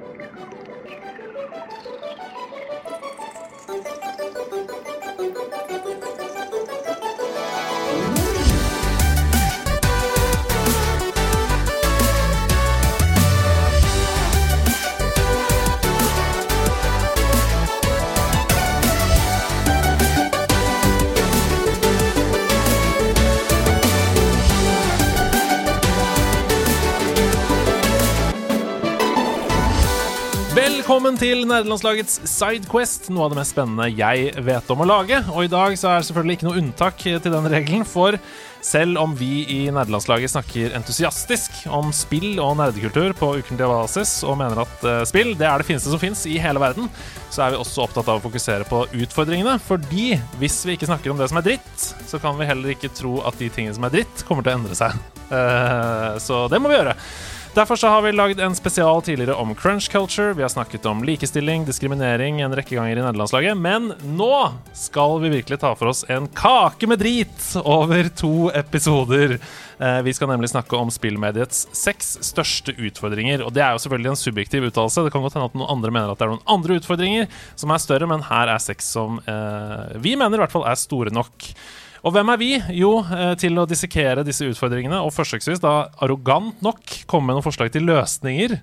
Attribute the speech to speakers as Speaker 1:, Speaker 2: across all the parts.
Speaker 1: Thank you. Velkommen til nerdelandslagets Sidequest, noe av det mest spennende jeg vet om å lage. Og i dag så er det selvfølgelig ikke noe unntak til den regelen, for selv om vi i nerdelandslaget snakker entusiastisk om spill og nerdekultur på ukentlig basis, og mener at uh, spill det er det fineste som fins i hele verden, så er vi også opptatt av å fokusere på utfordringene. Fordi hvis vi ikke snakker om det som er dritt, så kan vi heller ikke tro at de tingene som er dritt, kommer til å endre seg. Uh, så det må vi gjøre. Derfor så har vi lagd en spesial tidligere om crunch culture. Vi har snakket om likestilling, diskriminering en rekke ganger i nederlandslaget. Men nå skal vi virkelig ta for oss en kake med drit over to episoder. Eh, vi skal nemlig snakke om spillmediets seks største utfordringer. Og det er jo selvfølgelig en subjektiv uttalelse. Det kan godt hende at noen andre mener at det er noen andre utfordringer som er større, men her er seks som eh, vi mener i hvert fall er store nok. Og hvem er vi? Jo, eh, til å dissekere disse utfordringene og forsøksvis da arrogant nok komme med noen forslag til løsninger,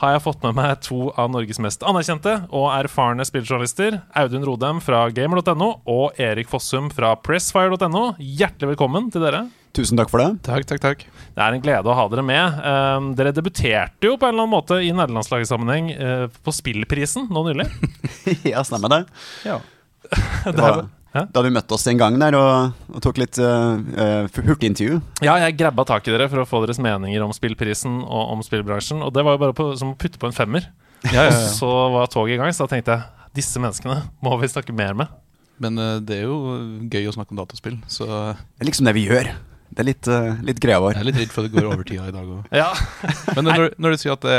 Speaker 1: har jeg fått med meg to av Norges mest anerkjente og erfarne spilljournalister. Audun Rodem fra gamer.no og Erik Fossum fra pressfire.no. Hjertelig velkommen til dere.
Speaker 2: Tusen takk for det.
Speaker 3: Takk, takk, takk.
Speaker 1: Det er en glede å ha dere med. Um, dere debuterte jo på en eller annen måte i nederlandslagssammenheng uh, på Spillprisen nå nylig.
Speaker 2: ja, stemmer det.
Speaker 3: Ja.
Speaker 2: det var, da du møtte oss en gang der og, og tok litt uh, uh, hurtigintervju.
Speaker 1: Ja, jeg grabba tak i dere for å få deres meninger om spillprisen og om spillbransjen. Og det var jo bare på, som å putte på en femmer.
Speaker 3: Ja, ja, ja.
Speaker 1: Så var toget i gang, så da tenkte jeg disse menneskene må vi snakke mer med.
Speaker 3: Men uh, det er jo gøy å snakke om dataspill, så
Speaker 2: Det er liksom det vi gjør. Det er litt, litt greia vår.
Speaker 3: Jeg er litt redd for at det går over tida i dag òg.
Speaker 1: Ja.
Speaker 3: Men når, når, du sier at det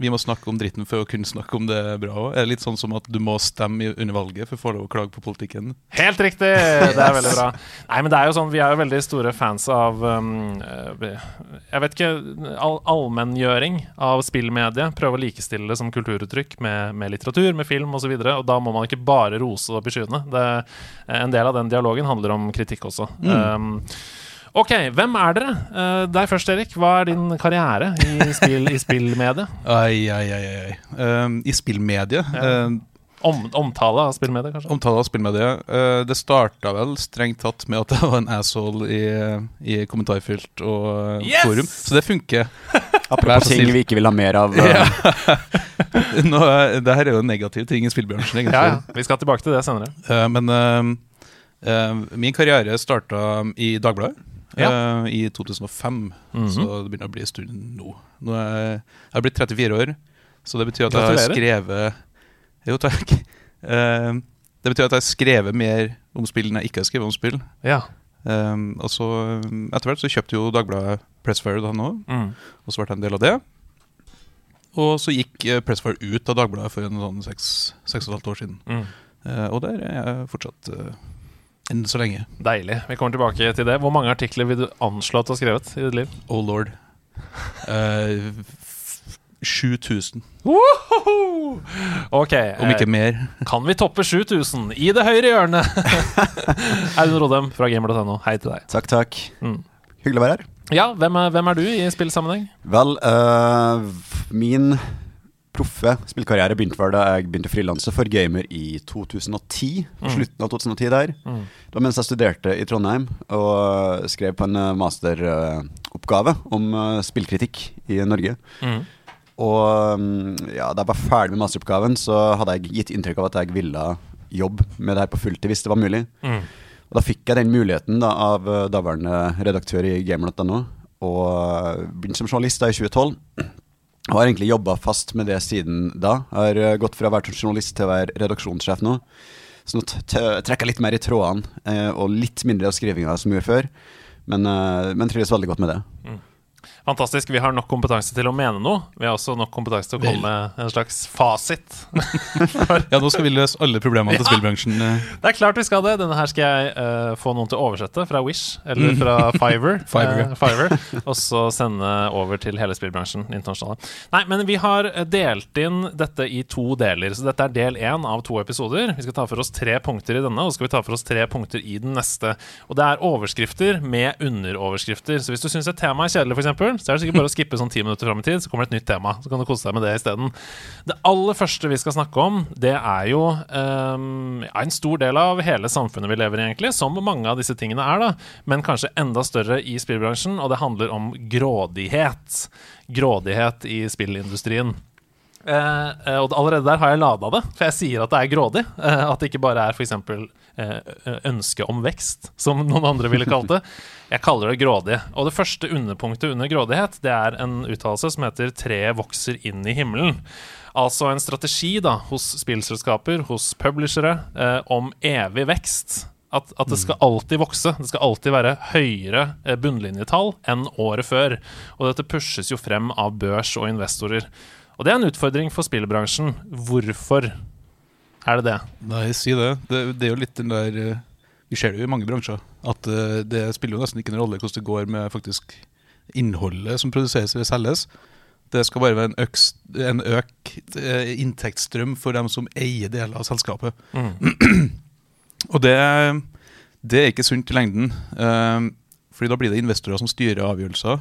Speaker 3: vi må snakke om dritten for å kunne snakke om det bra òg. Er det litt sånn som at du må stemme under valget for å få lov å klage på politikken?
Speaker 1: Helt riktig! Det er veldig bra. Nei, men det er jo sånn, Vi er jo veldig store fans av um, Jeg vet ikke all, Allmenngjøring av spillmediet. Prøve å likestille det som kulturuttrykk med, med litteratur, med film osv. Og, så og da må man ikke bare rose opp i skyene. En del av den dialogen handler om kritikk også. Mm. Um, Ok, hvem er dere? Uh, deg først, Erik. Hva er din karriere i, spill, i spillmediet?
Speaker 3: Ai, ai, ai, ai. Um, I spillmediet? Ja.
Speaker 1: Um, Om, omtale av spillmediet, kanskje?
Speaker 3: Omtale av spillmediet. Uh, det starta vel strengt tatt med at jeg var en asshole i, i kommentarfelt og yes! forum, så det funker.
Speaker 2: Apropos ting vi ikke vil ha mer av. Uh. Ja.
Speaker 3: Nå, det her er jo en negativ ting i spillbransjen, egentlig.
Speaker 1: Ja, ja. Vi skal tilbake til det senere.
Speaker 3: Uh, men min karriere starta i Dagbladet ja. uh, i 2005. Mm -hmm. Så det begynner å bli en stund nå. nå er jeg, har blitt 34 år, så det betyr at jeg har skrevet Jo, takk. Uh, det betyr at jeg har skrevet mer om spill enn jeg ikke har skrevet om spill.
Speaker 1: Ja.
Speaker 3: Um, og så Etter hvert så kjøpte jo Dagbladet Pressfire da nå, mm. og så ble jeg en del av det. Og så gikk Pressfire ut av Dagbladet for en sånn seks og et halvt år siden. Mm. Uh, og der er jeg fortsatt uh, enn så lenge.
Speaker 1: Deilig. Vi kommer tilbake til det. Hvor mange artikler vil du anslå at du har skrevet i ditt liv?
Speaker 3: Oh lord. Uh, 7000.
Speaker 1: Ok.
Speaker 3: Om ikke
Speaker 1: eh,
Speaker 3: mer.
Speaker 1: Kan vi toppe 7000 i det høyre hjørnet? Audun Rodem fra gamer.no, hei til deg.
Speaker 2: Takk, takk. Mm. Hyggelig å være her.
Speaker 1: Ja, hvem er, hvem er du i spillsammenheng?
Speaker 2: Vel, uh, min proffe spillkarriere begynte vel da jeg begynte å frilanse for Gamer i 2010. På mm. slutten av 2010 der. Mm. Det var mens jeg studerte i Trondheim og skrev på en eh, masteroppgave om uh, spillkritikk i Norge. Mm. Og mm, ja, da jeg var ferdig med masteroppgaven, så hadde jeg gitt inntrykk av at jeg ville jobbe med det her på fulltid hvis det var mulig. Mm. Og da fikk jeg den muligheten da, av uh, daværende redaktør i gamer.no, og begynte som journalist da i 2012. Jeg har egentlig jobba fast med det siden da. Har eh, gått fra å være journalist til å være redaksjonssjef nå. Så nå trekker jeg litt mer i trådene, eh, og litt mindre av skrivinga som jeg gjorde før. Men, eh, men trives veldig godt med det. Mm.
Speaker 1: Fantastisk. Vi har nok kompetanse til å mene noe. Vi har også nok kompetanse til å komme med en slags fasit.
Speaker 3: Ja, nå skal vi løse alle problemene til
Speaker 1: Ja.
Speaker 3: spillbransjen. eh.
Speaker 1: Det er klart vi skal det. Denne her skal jeg uh, få noen til å oversette fra Wish eller fra Fiverr.
Speaker 3: Fiver, ja.
Speaker 1: eh, Fiverr og så sende over til hele spillbransjen internasjonale. Nei, men vi har eh, delt inn dette i to deler. Så dette er del én av to episoder. Vi skal ta for oss tre punkter i denne, og så skal vi ta for oss tre punkter i den neste. Og det er overskrifter med underoverskrifter. Så hvis du syns et tema er kjedelig, f.eks., så er det sikkert bare å skippe sånn ti minutter fram i tid, så kommer det et nytt tema. Så kan du kose deg med det isteden. Det aller første vi skal snakke om, det er jo um, en stor del av hele samfunnet vi lever i, egentlig, som mange av disse tingene er, da. Men kanskje enda større i spillbransjen, og det handler om grådighet. Grådighet i spillindustrien. Uh, og allerede der har jeg lada det, for jeg sier at det er grådig. Uh, at det ikke bare er f.eks. Eh, ønske om vekst, som noen andre ville kalt det. Jeg kaller det grådig. Og det første underpunktet under grådighet Det er en uttalelse som heter 'treet vokser inn i himmelen'. Altså en strategi da hos spillselskaper, hos publishere, eh, om evig vekst. At, at det skal alltid vokse. Det skal alltid være høyere eh, bunnlinjetall enn året før. Og dette pushes jo frem av børs og investorer. Og det er en utfordring for spillbransjen. Hvorfor er det det?
Speaker 3: Nei, si det. det. Det er jo litt den der eh, Vi ser det jo i mange bransjer. At eh, det spiller jo nesten ikke en rolle hvordan det går med faktisk innholdet som produseres eller selges. Det skal bare være en, øks, en økt eh, inntektsstrøm for dem som eier deler av selskapet. Og det, det er ikke sunt i lengden. Fordi da blir det investorer som styrer avgjørelser.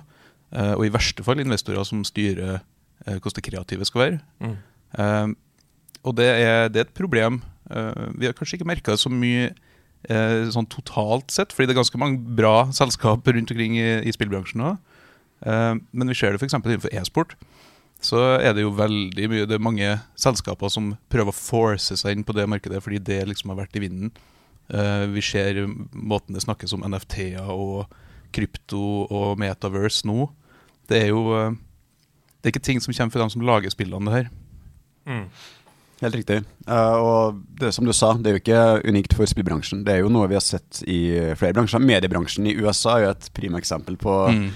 Speaker 3: og i verste fall investorer som styrer hvordan det kreative skal være.
Speaker 1: Mm.
Speaker 3: Og det er, det er et problem. Eh, vi har kanskje ikke merka det så mye eh, sånn totalt sett, fordi det er ganske mange bra selskaper rundt omkring i, i spillbransjen nå. Eh, men vi ser det f.eks. innenfor e-sport. Så er det jo veldig mye Det er mange selskaper som prøver å force seg inn på det markedet fordi det liksom har vært i vinden. Vi ser måten det snakkes om NFT-er og krypto og metaverse nå. Det er jo Det er ikke ting som kommer fra dem som lager spillene, det her.
Speaker 1: Mm.
Speaker 2: Helt riktig. Uh, og det som du sa, det er jo ikke unikt for spillbransjen. Det er jo noe vi har sett i flere bransjer. Mediebransjen i USA er jo et prima eksempel på
Speaker 3: Mm.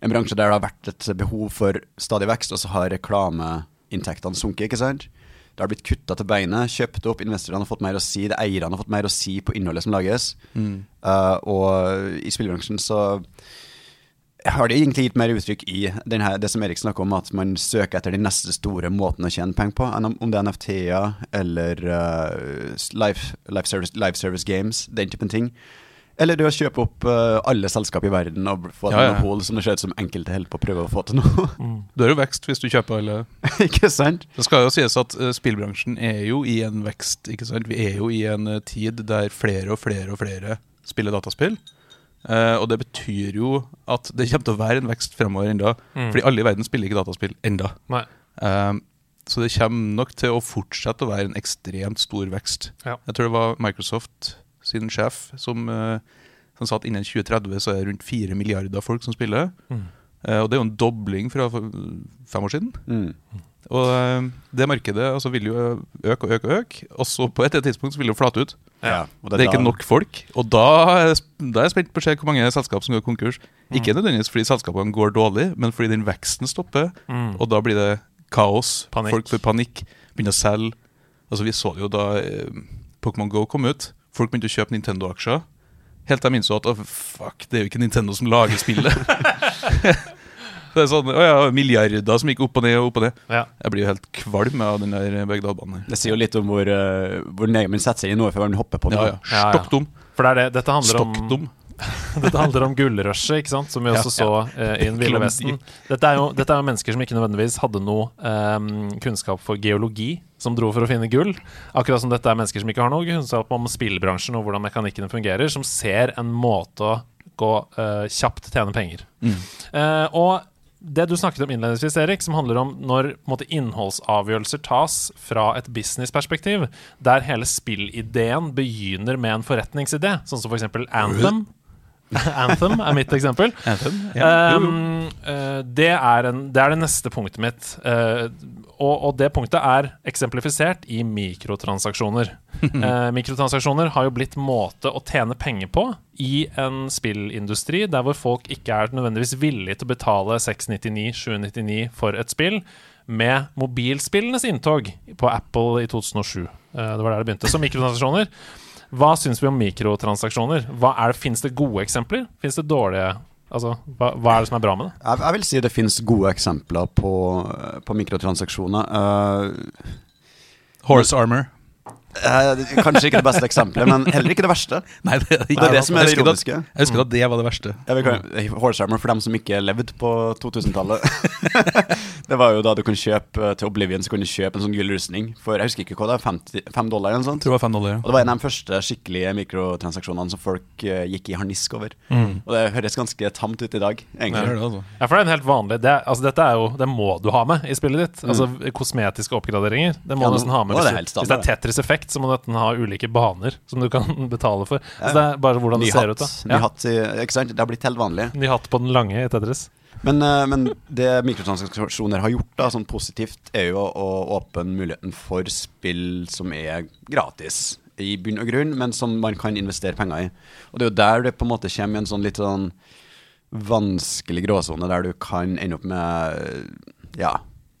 Speaker 2: en bransje der det har vært et behov for stadig vekst, og så har reklameinntektene sunket, ikke sant? Det har blitt kutta til beinet, kjøpt opp, investorene har fått mer å si, det eierne har fått mer å si på innholdet som lages.
Speaker 3: Mm.
Speaker 2: Uh, og i spillbransjen så har det egentlig gitt mer uttrykk i denne, det som Erik snakker om, at man søker etter den neste store måten å tjene penger på, enn om, det er NFT-er eller uh, life, life, service, life service games, den typen ting. Eller det å kjøpe opp uh, alle selskap i verden og få et
Speaker 3: Ja, ja.
Speaker 2: monopol som det ser ut som enkelte holder på å prøve å få til nå.
Speaker 3: Du har jo vekst hvis du kjøper alle
Speaker 2: ikke sant?
Speaker 3: Det skal jo sies at uh, spillbransjen er jo i en vekst. ikke sant? Vi er jo i en tid der flere og flere og flere spiller dataspill. Eh, og det betyr jo at det kommer til å være en vekst fremover enda.
Speaker 1: Mm.
Speaker 3: Fordi alle i verden spiller ikke dataspill enda.
Speaker 1: Nei.
Speaker 3: Eh, så det kommer nok til å fortsette å være en ekstremt stor vekst.
Speaker 1: Ja.
Speaker 3: Jeg tror det var Microsoft sin sjef som, uh, som sa at innen 2030 så er det rundt 4 milliarder folk som spiller.
Speaker 1: Mm.
Speaker 3: Eh, og det er jo en dobling fra fem år siden.
Speaker 2: Mm.
Speaker 3: Og eh, det markedet altså, vil jo øke og øke og øke. Og så på et eller annet tidspunkt så vil det jo flate ut.
Speaker 1: Ja.
Speaker 2: og
Speaker 3: Det er ikke nok folk. Og da er da er jeg spent på å se hvor mange selskap som går konkurs. Ikke nødvendigvis fordi selskapene går dårlig, men fordi den veksten stopper.
Speaker 1: Mm.
Speaker 3: Og da blir det kaos.
Speaker 1: Panikk.
Speaker 3: Folk får panikk, begynner å selge. Altså Vi så det jo da eh, Pokémon Go kom ut. Folk begynte å kjøpe Nintendo-aksjer. Helt til jeg innså at oh, fuck, det er jo ikke Nintendo som lager spillet. det er sånn, å ja, Milliarder som gikk opp og ned og opp og ned.
Speaker 1: Ja.
Speaker 3: Jeg blir jo helt kvalm av den der berg-dal-banen.
Speaker 2: Det sier jo litt om hvor, uh, hvor nøye man setter seg i noe før man hopper på den.
Speaker 3: ja.
Speaker 1: Ja, ja.
Speaker 3: Stokk dum.
Speaker 1: For det er det, dette handler om
Speaker 3: Stokk dum.
Speaker 1: Dette handler om gullrushet, ikke sant? som vi
Speaker 3: Ja,
Speaker 1: også så Uh, i Den ville vesten. Dette er, jo, dette er jo mennesker som ikke nødvendigvis hadde noe um, kunnskap for geologi, som dro for å finne gull. Akkurat som dette er mennesker som ikke har noe kunnskap om spillbransjen og hvordan mekanikkene fungerer, som ser en måte å gå uh, kjapt tjene penger.
Speaker 3: Mm.
Speaker 1: Uh, og det du snakket om innledningsvis, Erik, som handler om når måte, innholdsavgjørelser tas fra et businessperspektiv, der hele spillideen begynner med en forretningsidé, sånn som f.eks. Anthem. Anthem er mitt eksempel.
Speaker 3: Anthem? Ja.
Speaker 1: Um, uh, det, er en, det er det neste punktet mitt. Eh, og, og det punktet er eksemplifisert i mikrotransaksjoner. Eh, mikrotransaksjoner har jo blitt måte å tjene penger på i en spillindustri der hvor folk ikke er nødvendigvis villige til å betale 699-799 for et spill, med mobilspillenes inntog på Apple i 2007. Eh, det var der det begynte. Så mikrotransaksjoner. Hva syns vi om mikrotransaksjoner? Hva er det, Fins det gode eksempler? Fins det dårlige? Altså, hva, hva, er det som er bra med det?
Speaker 2: Jeg, jeg vil si det finnes gode eksempler på, på mikrotransaksjoner. Uh,
Speaker 3: Horse armor.
Speaker 2: Uh, kanskje ikke det beste eksempelet, men heller ikke det verste.
Speaker 3: Nei, det, er,
Speaker 2: det er det som er det ironiske.
Speaker 3: Jeg husker at det var det verste.
Speaker 2: Vil, Horse armor for dem som ikke levde på 2000-tallet. det var jo da du kunne kjøpe til Oblivion Så kunne du kjøpe en sånn gullrustning for jeg husker ikke hva det er, 50, 5 dollar eller noe sånt.
Speaker 3: Tror det var 5 dollar, ja.
Speaker 2: Og det var en av de første skikkelige mikrotransaksjonene som folk uh, gikk i harnisk over.
Speaker 3: Mm.
Speaker 2: Og det høres ganske tamt ut i dag, egentlig.
Speaker 3: Ja, det altså.
Speaker 1: ja for det er en helt vanlig det, altså, Dette er jo, det må du ha med i spillet ditt. Altså Kosmetiske oppgraderinger. Det må
Speaker 2: Ja,
Speaker 1: du nesten ha med. Hvis,
Speaker 2: det standard,
Speaker 1: hvis det er Tetris Effekt, så må du nesten ha ulike baner som du kan betale for. Så det er bare hvordan
Speaker 2: Ny
Speaker 1: det ser
Speaker 2: hatt,
Speaker 1: ut. da
Speaker 2: ny
Speaker 1: ja.
Speaker 2: hatt ikke sant? Det har blitt helt vanlig.
Speaker 1: Ny hatt på den lange i Tetris.
Speaker 2: Men, eh, men det mikrotransaksjoner har gjort da, sånn positivt, er jo å åpne muligheten for spill som er gratis i bunn og grunn, men som man kan investere penger i. Og det er jo der det på en måte kommer en sånn litt sånn vanskelig gråsone, der du kan ende opp med ja,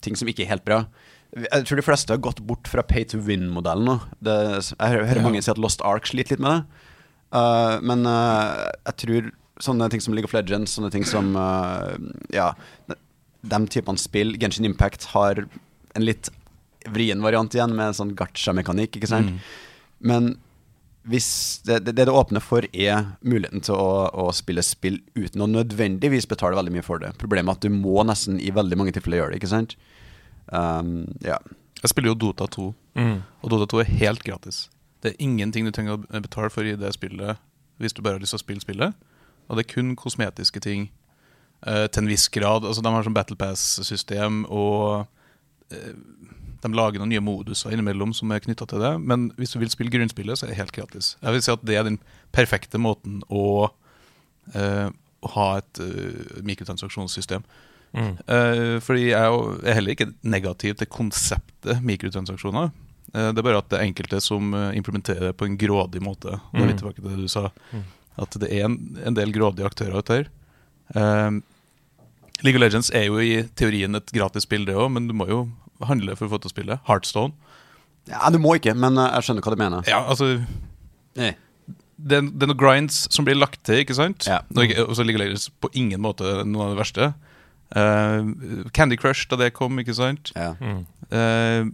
Speaker 2: ting som ikke er helt bra. Jeg tror de fleste har gått bort fra pay to win-modellen nå. Det, jeg hører mange si at Lost Ark sliter litt med det. Uh, men uh, jeg tror sånne ting som League of Legends, sånne ting som uh, Ja, de, typen spill, Genshin Impact, har en litt vrien variant igjen, med en sånn gacha-mekanikk, ikke sant? Men hvis det, det, det det åpner for, er muligheten til å, å spille spill uten å nødvendigvis betale veldig mye for det. Problemet er at du må nesten i veldig mange tilfeller gjøre det, ikke sant? Um, ja.
Speaker 3: Jeg spiller jo Dota 2,
Speaker 1: Mm.
Speaker 3: og Dota 2 er helt gratis. Det er ingenting du trenger å betale for i det spillet hvis du bare har lyst til å spille spillet. Og det er kun kosmetiske ting Uh, til en viss grad. Altså De har sånn Battle Pass-system, og uh, de lager noen nye moduser innimellom som er knytta til det. Men hvis du vil spille grunnspillet, så er det helt gratis. Jeg vil si at det er den perfekte måten å, uh, ha et mikrotransaksjonssystem.
Speaker 1: Mm.
Speaker 3: Fordi jeg er er heller ikke negativ til konseptet mikrotransaksjoner. Det er bare at det er enkelte som implementerer det på en grådig måte. Da er vi
Speaker 1: Mm.
Speaker 3: tilbake til det du sa,
Speaker 1: Mm.
Speaker 3: At det er en, en del grådige aktører ute her. Eh, League of Legends er jo i teorien et gratis spill, det òg, men du må jo handle for å få til å spille. Heartstone.
Speaker 2: ja, du må ikke, men uh, jeg skjønner hva du mener.
Speaker 3: Ja, altså
Speaker 2: Nei.
Speaker 3: det, er- det er noen grinds som blir lagt til, ikke sant?
Speaker 2: Ja.
Speaker 3: Og så ligger Legends på ingen måte noe av det verste. Uh, Candy Crush da det kom, ikke sant?
Speaker 2: Ja.
Speaker 1: Mm. Uh,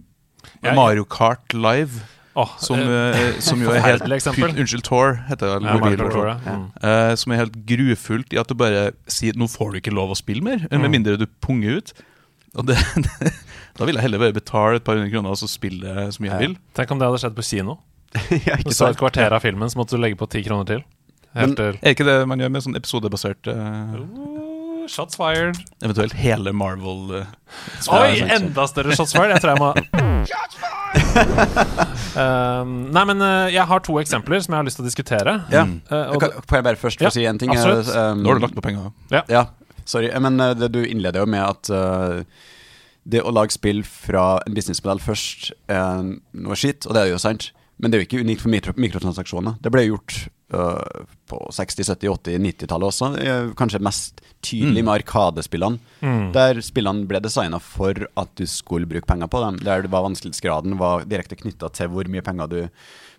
Speaker 3: Mario Kart Live,
Speaker 1: Åh,
Speaker 3: som,
Speaker 1: eh,
Speaker 3: eh, som jo er helt
Speaker 1: put.
Speaker 3: Unnskyld, Tor heter det.
Speaker 1: ja,
Speaker 3: mobil-
Speaker 1: ja. Mm.
Speaker 3: Eh, som er helt grufullt i at du bare sier nå får du ikke lov å spille mer, med
Speaker 1: Mm.
Speaker 3: mindre du punger ut. Og det, Da vil jeg heller bare betale et par hundre kroner og så spille så mye jeg vil.
Speaker 1: Tenk om det hadde skjedd på kino.
Speaker 2: ja,
Speaker 1: Du så et kvarter av filmen, så måtte du legge på ti kroner til. Helt til
Speaker 3: Er ikke det man gjør med sånn episodebasert eh,
Speaker 1: Oh, Shots fired.
Speaker 3: Eventuelt hele Marvel Uh,
Speaker 1: Oi,
Speaker 2: sant.
Speaker 1: enda større shots fired. Jeg tror jeg må um, Nei, men uh, jeg har to eksempler som jeg har lyst til å diskutere.
Speaker 2: Ja.
Speaker 1: Og
Speaker 2: Kan, kan jeg bare først få
Speaker 1: Ja,
Speaker 2: si en ting?
Speaker 1: absolutt.
Speaker 2: Eh, um,
Speaker 3: Nå har du lagt på penger.
Speaker 2: Ja, sorry. Men uh, det, du innleder jo med at det å lage spill fra en businessmodell først er noe skitt, og det er jo sant. Men det er jo ikke unikt for mikro mikrotransaksjoner. Det ble gjort på 60-, 70-, 80-, 90-tallet også. Eh, kanskje mest tydelig
Speaker 3: Mm.
Speaker 2: med Arkadespillene.
Speaker 1: Mm.
Speaker 2: Der spillene ble designa for at du skulle bruke penger på dem. Der det var vanskelighetsgraden var direkte knytta til hvor mye penger du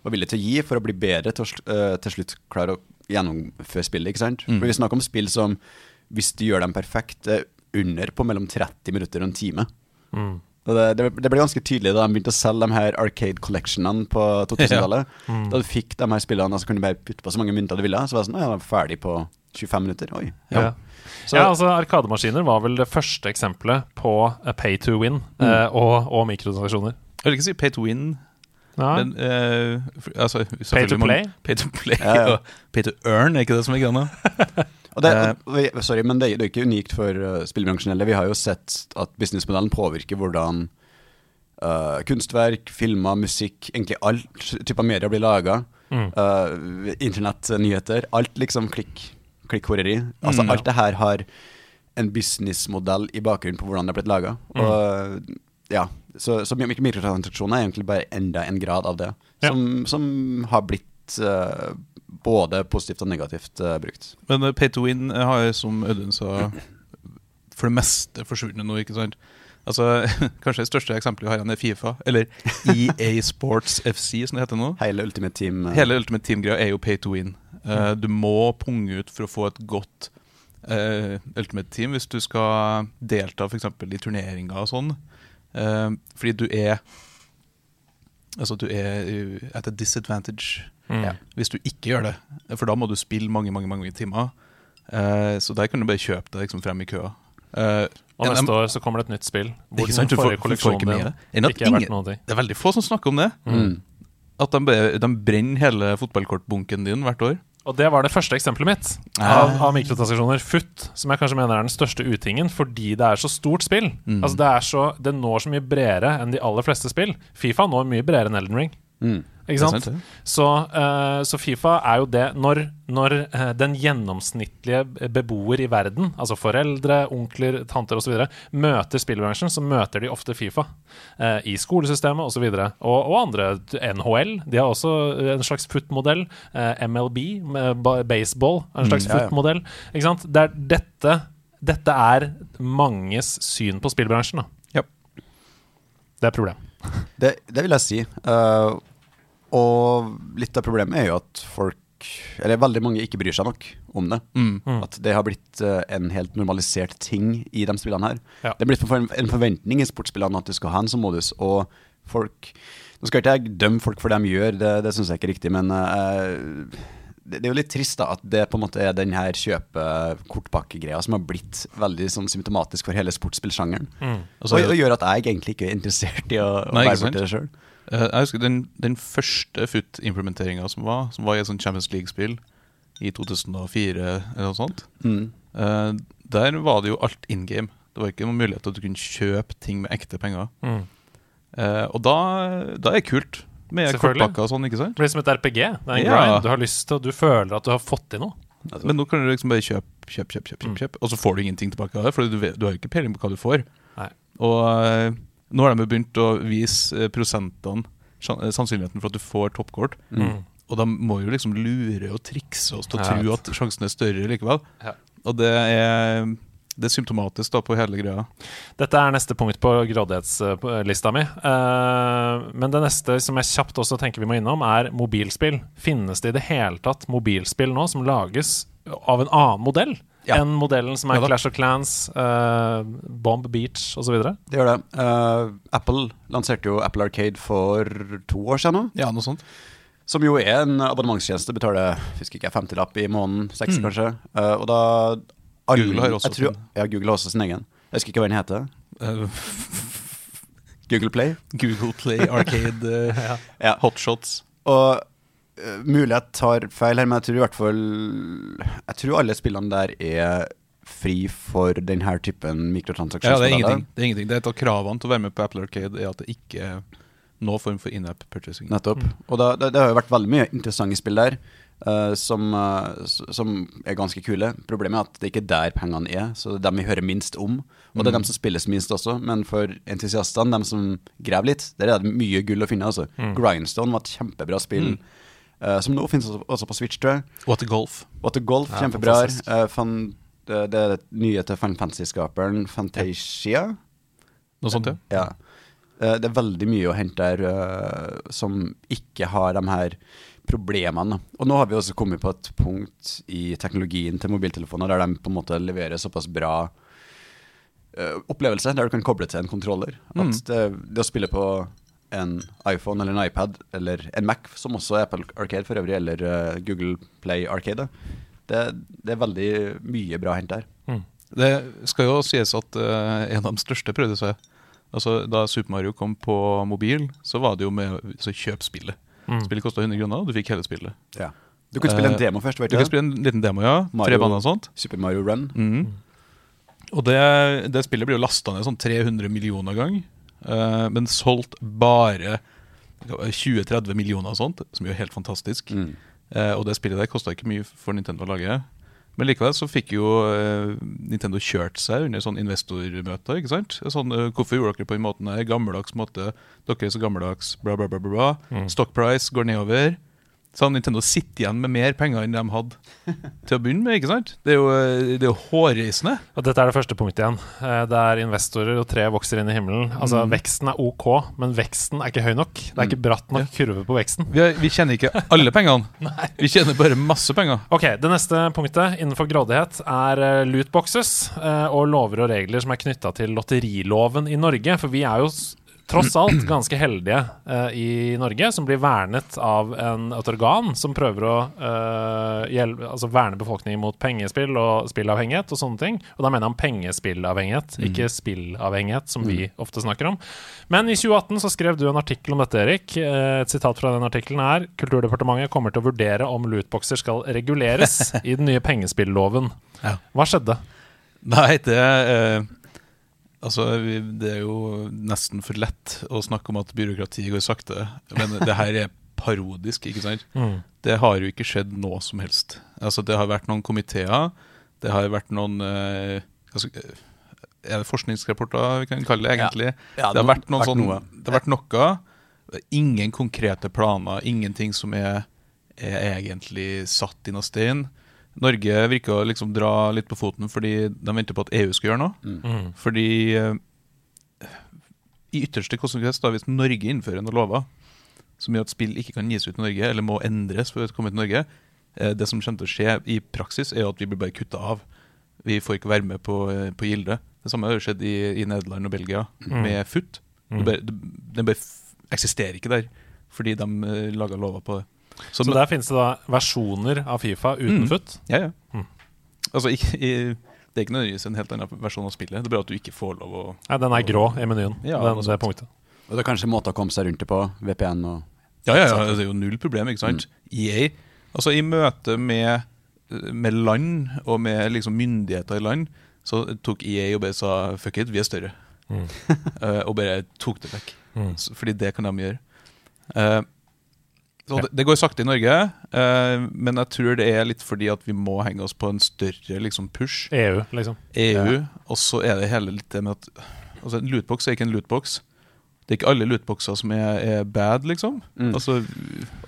Speaker 2: var villig til å gi for å bli bedre til å eh, til slutt klare å gjennomføre spillet. ikke sant?
Speaker 3: Mm.
Speaker 2: For Vi snakker om spill som, hvis du gjør dem perfekt, er under på mellom 30 minutter og en time.
Speaker 1: Mm.
Speaker 2: Og det, det, det ble ganske tydelig da de begynte å selge de her Arcade Collectionene på 2000-tallet.
Speaker 1: Mm.
Speaker 2: Da du fikk de her spillene, så kunne du bare putte på så mange mynter du ville. Så var det sånn, «Å, ja, ferdig på 25 minutter. Oi.
Speaker 1: Ja.
Speaker 2: Så,
Speaker 1: ja, altså Arkademaskiner var vel det første eksempelet på eh, pay to win eh, og, og mikrotransaksjoner.
Speaker 3: Jeg vil ikke si pay to win,
Speaker 1: Ja.
Speaker 3: men eh, altså,
Speaker 1: Pay to play?
Speaker 3: Pay to play
Speaker 2: Ja, ja.
Speaker 3: og pay to earn, er ikke det som er greia?
Speaker 2: Og det,
Speaker 3: Eh.
Speaker 2: og, sorry, men det, det er ikke unikt for uh, spillbransjen heller. Vi har jo sett at businessmodellen påvirker hvordan uh, kunstverk, filmer, musikk, egentlig all type media blir laga.
Speaker 1: Mm.
Speaker 2: Uh, Internettnyheter. Alt liksom klikk. klikkhoreri. Altså,
Speaker 3: Mm.
Speaker 2: alt det her har en businessmodell i bakgrunnen på hvordan det er blitt laga.
Speaker 1: Mm.
Speaker 2: Ja, så, så mik- mikrotransaksjoner er egentlig bare enda en grad av det,
Speaker 1: Ja.
Speaker 2: som, som har blitt eh, både positivt og negativt eh, brukt.
Speaker 3: Men eh, pay to win har har, som Audun sa, for det meste forsvunnet nå, ikke sant? Altså, Kanskje det største eksempelet vi har igjen, er Fifa, eller EA Sports FC, som det heter nå.
Speaker 2: Hele Ultimate Team uh...
Speaker 3: Hele Ultimate Team-greia er jo pay to win. Uh, du må punge ut for å få et godt uh, Ultimate Team hvis du skal delta f.eks. i turneringer og sånn. Eh, fordi du er Altså, du er at a disadvantage
Speaker 1: Mm.
Speaker 3: Hvis du ikke gjør det. For da må du spille mange mange, mange timer. Uh, så der kan du bare kjøpe deg liksom frem i køa. Uh,
Speaker 1: Og neste år så kommer det et nytt spill. Hvor
Speaker 3: Ikke sant,
Speaker 1: den
Speaker 3: du får-
Speaker 1: forrige
Speaker 3: får
Speaker 1: kolleksjonen
Speaker 3: ikke med
Speaker 1: din
Speaker 3: det.
Speaker 1: Ikke er verdt ting.
Speaker 3: Det er veldig få som snakker om det.
Speaker 2: mm.
Speaker 3: At de, de brenner hele fotballkortbunken din hvert år.
Speaker 1: Og det var det første eksempelet mitt
Speaker 3: Ah.
Speaker 1: av, av mikrotransaksjoner. FUT, som jeg kanskje mener er den største utingen fordi det er så stort spill.
Speaker 3: Mm.
Speaker 1: Altså det, er så, det når så mye bredere enn de aller fleste spill. Fifa når mye bredere enn Elden Ring.
Speaker 2: Mm.
Speaker 1: Ikke sant?
Speaker 3: sant.
Speaker 1: Så, uh, så Fifa er jo det Når, når uh, den gjennomsnittlige beboer i verden, altså foreldre, onkler, tanter osv., møter spillbransjen, så møter de ofte Fifa. Uh, I skolesystemet osv. Og, og, og andre. NHL. De har også en slags FUT-modell. MLB, baseball, en slags
Speaker 2: Mm, ja, ja.
Speaker 1: FUT-modell. Ikke sant? Det er dette, dette er manges syn på spillbransjen. Da.
Speaker 3: Ja.
Speaker 1: Det er et problem.
Speaker 2: Det, det vil jeg si. Eh, og litt av problemet er jo at folk Eller veldig mange ikke bryr seg nok om det.
Speaker 3: Mm.
Speaker 2: At det har blitt eh, en helt normalisert ting i de spillene her.
Speaker 1: Ja.
Speaker 2: Det er blitt en forventning i sportsspillene at du skal ha en sånn modus, og folk Nå skal ikke jeg dømme folk for det de gjør, det, det syns jeg ikke er riktig, men uh, det, er jo litt trist da at det på en måte er den her kjøpe-kortpakkegreia som har blitt veldig sånn symptomatisk for hele sportsspillsjangeren.
Speaker 3: Og
Speaker 2: Og,
Speaker 3: er
Speaker 2: og gjør at jeg egentlig ikke er interessert i å, å
Speaker 3: Nei, ikke
Speaker 2: være borti det sjøl.
Speaker 3: Eh, jeg husker den, den første FUT-implementeringa som var, som var i et sånt Champions League-spill i 2004 eller noe sånt.
Speaker 2: Mm.
Speaker 3: Eh, der var det jo alt in game. Det var ikke noen mulighet til at du kunne kjøpe ting med ekte penger.
Speaker 1: Mm.
Speaker 3: Eh, og da, da er det kult med kortpakker og sånn, ikke sant?
Speaker 1: Det blir som et RPG. Det er en
Speaker 3: Ja.
Speaker 1: grind. Du har lyst til, og du føler at du har fått til noe.
Speaker 3: Men nå kan du liksom bare kjøpe, kjøpe, kjøpe, kjøpe, kjøpe, mm. og så får du ingenting tilbake av det, for du, du har jo ikke peiling på hva du får.
Speaker 1: Nei.
Speaker 3: Og nå har de begynt å vise eh, prosentene, eh, sannsynligheten for at du får toppkort.
Speaker 1: Mm.
Speaker 3: Og de må jo liksom lure og trikse oss til å tro at sjansen er større likevel.
Speaker 1: Ja.
Speaker 3: Og det er, det er symptomatisk da på hele greia.
Speaker 1: Dette er neste punkt på grådighetslista mi. Uh, men det neste som jeg kjapt også tenker vi må innom, er mobilspill. Finnes det i det hele tatt mobilspill nå som lages av en annen modell
Speaker 2: Ja.
Speaker 1: enn modellen som er
Speaker 3: Ja.
Speaker 1: Clash of Clans, uh, Bomb Beach osv.?
Speaker 2: Det gjør det. Uh, Apple lanserte jo Apple Arcade for to år siden nå.
Speaker 3: Ja, noe sånt.
Speaker 2: Som jo er en abonnementstjeneste. Betaler husker ikke, 50-lapp i måneden. 60
Speaker 3: Mm.
Speaker 2: kanskje. Uh, og da alle-
Speaker 3: Google har også
Speaker 2: tror,
Speaker 3: sin.
Speaker 2: Ja, Google har også sin egen. Jeg husker ikke hva den heter.
Speaker 3: Eh,
Speaker 2: Google Play.
Speaker 3: Google Play Arcade uh,
Speaker 2: Ja.
Speaker 3: Hotshots.
Speaker 2: Og uh, mulig jeg tar feil her, men jeg tror i hvert fall Jeg tror alle spillene der er fri for denne typen
Speaker 3: Ja, det er ingenting. Det er ingenting. Det er et av kravene til å være med på Apple Arcade er at det ikke er noen form for in-app purchasing.
Speaker 2: Nettopp. Og da, det, det har jo vært veldig mye interessante spill der. Eh, som, uh, som er ganske kule. Problemet er at det ikke er der pengene er. Så det er dem vi hører minst om. Og det er dem som spilles minst også. Men for entusiastene, dem som graver litt, der er det mye gull å finne. Altså. Grindstone var et kjempebra spill. eh, som nå finnes også, på Switch, tror jeg.
Speaker 3: What a golf.
Speaker 2: Water Golf,
Speaker 1: Ja,
Speaker 2: kjempebra. fan, det, det er det nye til Final Fantasy-skaperen Fantasia.
Speaker 3: Noe sånt, ja.
Speaker 2: Ja. Det er veldig mye å hente eh, som ikke har de her problemene. Og nå har vi også kommet på et punkt i teknologien til mobiltelefoner der de på en måte leverer såpass bra uh, opplevelse, der du kan koble til en kontroller.
Speaker 3: Mm.
Speaker 2: At det, det å spille på en iPhone eller en iPad eller en Mac, som også er Apple Arcade for øvrig, eller uh, Google Play Arcade, det, det er veldig mye bra å hente der.
Speaker 3: Det skal jo sies at uh, en av de største prøvde seg. Altså, da Super Mario kom på mobil, så var det jo med så kjøp spillet.
Speaker 1: Mm.
Speaker 3: Spillet kosta 100 kroner, og du fikk hele spillet.
Speaker 2: Ja. Du kunne spille en
Speaker 3: Eh,
Speaker 2: demo først, vet
Speaker 3: Du
Speaker 2: du?
Speaker 3: kan spille en liten demo, ja.
Speaker 2: Mario-
Speaker 3: Tre baner og sånt.
Speaker 2: Super Mario Run.
Speaker 3: Mm. Og det, det spillet blir jo lasta ned sånn 300 millioner gang, uh, men solgt bare 20-30 millioner og sånt, som er jo helt fantastisk.
Speaker 2: Mm.
Speaker 3: Uh, og det spillet der kosta ikke mye for Nintendo å lage. Men likevel så fikk jo eh, Nintendo kjørt seg under sånn investormøter. ikke sant? Sånn, eh, Hvorfor gjorde dere på den måten her? Gammeldags måte. Dere er så gammeldags, bla, bla, bla. bla, bla.
Speaker 1: Mm.
Speaker 3: Stock price går nedover. Så har Nintendo sittet igjen med mer penger enn de hadde til å begynne med. ikke sant? Det er jo, eh, det er hårreisende.
Speaker 1: Og dette er det første punktet igjen. Eh, Det er investorer, og tre vokser inn i himmelen. Altså,
Speaker 3: Mm.
Speaker 1: Veksten er ok, men veksten er ikke høy nok. Det er ikke bratt nok kurve på veksten.
Speaker 3: Vi, vi kjenner ikke alle pengene. Vi kjenner bare masse penger.
Speaker 1: Ok, Det neste punktet innenfor grådighet er eh, lootboxes og lover og regler som er knytta til lotteriloven i Norge. For vi er jo tross alt ganske heldige uh, i Norge som blir vernet av en, et organ som prøver å uh, hjelpe, altså verne befolkningen mot pengespill og spillavhengighet og sånne ting. Og da mener han pengespillavhengighet, ikke spillavhengighet, som vi ofte snakker om. Men i 2018 så skrev du en artikkel om dette, Erik. Eh, Et sitat fra den artikkelen er Kulturdepartementet kommer til å vurdere om lootboxer skal reguleres i den nye pengespilloven.
Speaker 3: Ja.
Speaker 1: Hva skjedde?
Speaker 3: Nei, det eh, Altså, det er jo nesten for lett å snakke om at byråkratiet går sakte. Men det her er parodisk, ikke sant?
Speaker 1: Mm.
Speaker 3: Det har jo ikke skjedd noe som helst. Altså, det har vært noen komiteer, det har vært noen eh, altså, Er det forskningsrapporter vi kan kalle det, egentlig?
Speaker 2: Ja,
Speaker 3: det har vært noe
Speaker 2: vært
Speaker 3: sånn
Speaker 2: noe.
Speaker 3: Det har vært noe. Ingen konkrete planer, ingenting som er, er egentlig satt i noen stein. Norge virker å liksom dra litt på foten fordi de venter på at EU skal gjøre noe.
Speaker 1: Mm.
Speaker 3: Fordi eh, i ytterste konsekvens, da, hvis Norge innfører noen lover som gjør at spill ikke kan gis ut i Norge, eller må endres for å komme til Norge, eh, det som kommer til å skje i praksis, er at vi blir bare kutta av. Vi får ikke være med på, eh, på gildet. Det samme har skjedd i, i Nederland og Belgia med FUT.
Speaker 1: Mm.
Speaker 3: Det den bare eksisterer ikke der, fordi de laga lover på det.
Speaker 1: Så der finnes det da versjoner av Fifa uten
Speaker 3: Mm.
Speaker 1: futt?
Speaker 3: Ja, ja.
Speaker 1: Mm.
Speaker 3: Altså, ikke, i, det er ikke nødvendigvis en helt annen versjon av spillet. Det er bare at du ikke får lov å
Speaker 1: Nei, den er grå i menyen.
Speaker 3: Ja,
Speaker 1: den, det
Speaker 3: er
Speaker 1: punktet.
Speaker 2: Og det er kanskje måter å komme seg rundt det på. VPN og
Speaker 3: Ja, ja, ja, det er jo null problem, ikke sant? EA, altså i møte med, med land og med liksom myndigheter i land, så tok EA og bare sa fuck it, vi er større.
Speaker 1: Mm.
Speaker 3: uh, og bare tok det vekk.
Speaker 1: Mm.
Speaker 3: Fordi det kan de gjøre. Eh, så det, det går sakte i Norge, eh, men jeg tror det er litt fordi at vi må henge oss på en større liksom, push.
Speaker 1: EU, liksom.
Speaker 3: EU, og så er det hele litt det med at altså, En lootbox er ikke en lootbox. Det er ikke alle lootboxer som er, er bad, liksom.
Speaker 2: Mm.
Speaker 3: Altså,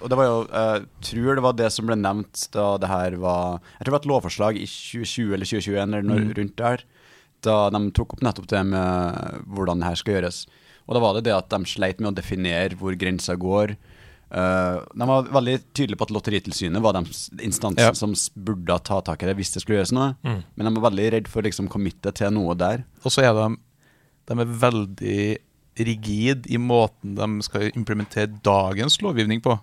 Speaker 2: Og det var jo, jeg tror det var det som ble nevnt da det her var Jeg tror det var et lovforslag i 2020 eller 2021 eller noe
Speaker 3: Mm.
Speaker 2: rundt der, da de tok opp nettopp det med hvordan det her skal gjøres. Og da var det det at de sleit med å definere hvor grensa går. Eh, de var veldig tydelige på at Lotteritilsynet var den instansen
Speaker 3: Ja.
Speaker 2: som burde ta tak i det hvis det skulle gjøres noe.
Speaker 1: Mm.
Speaker 2: Men de var veldig redd for å liksom committe til noe der.
Speaker 3: Og så er de, de er veldig rigid i måten de skal implementere dagens lovgivning på.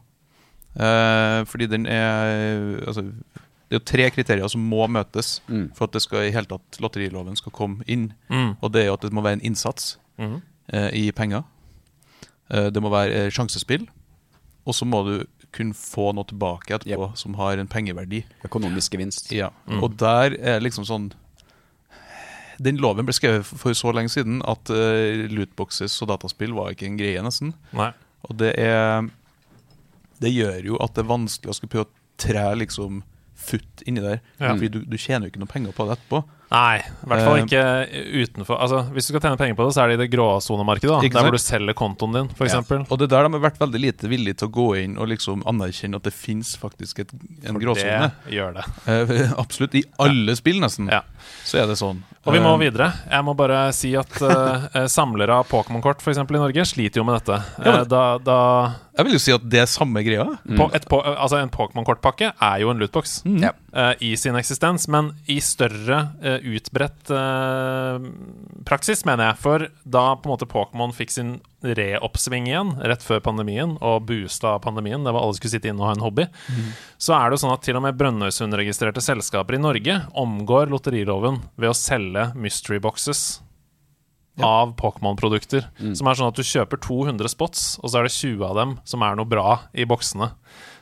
Speaker 3: Uh, fordi den er altså, Det er jo tre kriterier som må møtes
Speaker 2: Mm.
Speaker 3: for at det skal i hele tatt lotteriloven skal komme inn.
Speaker 1: Mm.
Speaker 3: Og det er jo at det må være en innsats
Speaker 1: Mm.
Speaker 3: eh, i penger. Eh, det må være eh, sjansespill. Og så må du kunne få noe tilbake etterpå som har en pengeverdi.
Speaker 2: Økonomisk gevinst.
Speaker 3: Ja,
Speaker 1: Mm.
Speaker 3: og der er liksom sånn Den loven ble skrevet for så lenge siden at uh, lootboxes og dataspill var ikke en greie, nesten.
Speaker 1: Nei.
Speaker 3: Og det er Det gjør jo at det er vanskelig å skulle prøve å tre liksom futt inni der.
Speaker 1: Ja.
Speaker 3: Fordi du, du tjener jo ikke noe penger på det etterpå.
Speaker 1: Nei, i hvert fall
Speaker 3: Eh,
Speaker 1: ikke utenfor Altså, Hvis du skal tjene penger på det, så er det i det gråsonemarkedet. Der
Speaker 3: sant?
Speaker 1: hvor du selger kontoen din, f.eks. eksempel
Speaker 3: Og det er der de har vært veldig lite villige til å gå inn og liksom anerkjenne at det fins faktisk et, en gråsone.
Speaker 1: Det gjør det.
Speaker 3: Eh, absolutt. I alle spill, nesten,
Speaker 1: Ja.
Speaker 3: så er det sånn.
Speaker 1: Og vi må
Speaker 3: Eh,
Speaker 1: videre. Jeg må bare si at eh, samlere av Pokémon-kort for eksempel, i Norge sliter jo med dette.
Speaker 3: Ja,
Speaker 1: Eh, da, da
Speaker 3: Jeg vil jo si at det er samme greia.
Speaker 1: på, et, på, altså En Pokémon-kortpakke er jo en lootbox
Speaker 3: Mm.
Speaker 2: Ja.
Speaker 1: eh, i sin eksistens, men i større uh, utbredt uh, praksis, mener jeg. For da på en måte Pokémon fikk sin reoppsving igjen rett før pandemien, og boosta pandemien, det var alle skulle sitte inne og ha en hobby, så er det jo sånn at til og med Brønnøysund-registrerte selskaper i Norge omgår lotteriloven ved å selge mystery boxes av Pokémon-produkter. Som er sånn at du kjøper 200 spots, og så er det 20 av dem som er noe bra i boksene.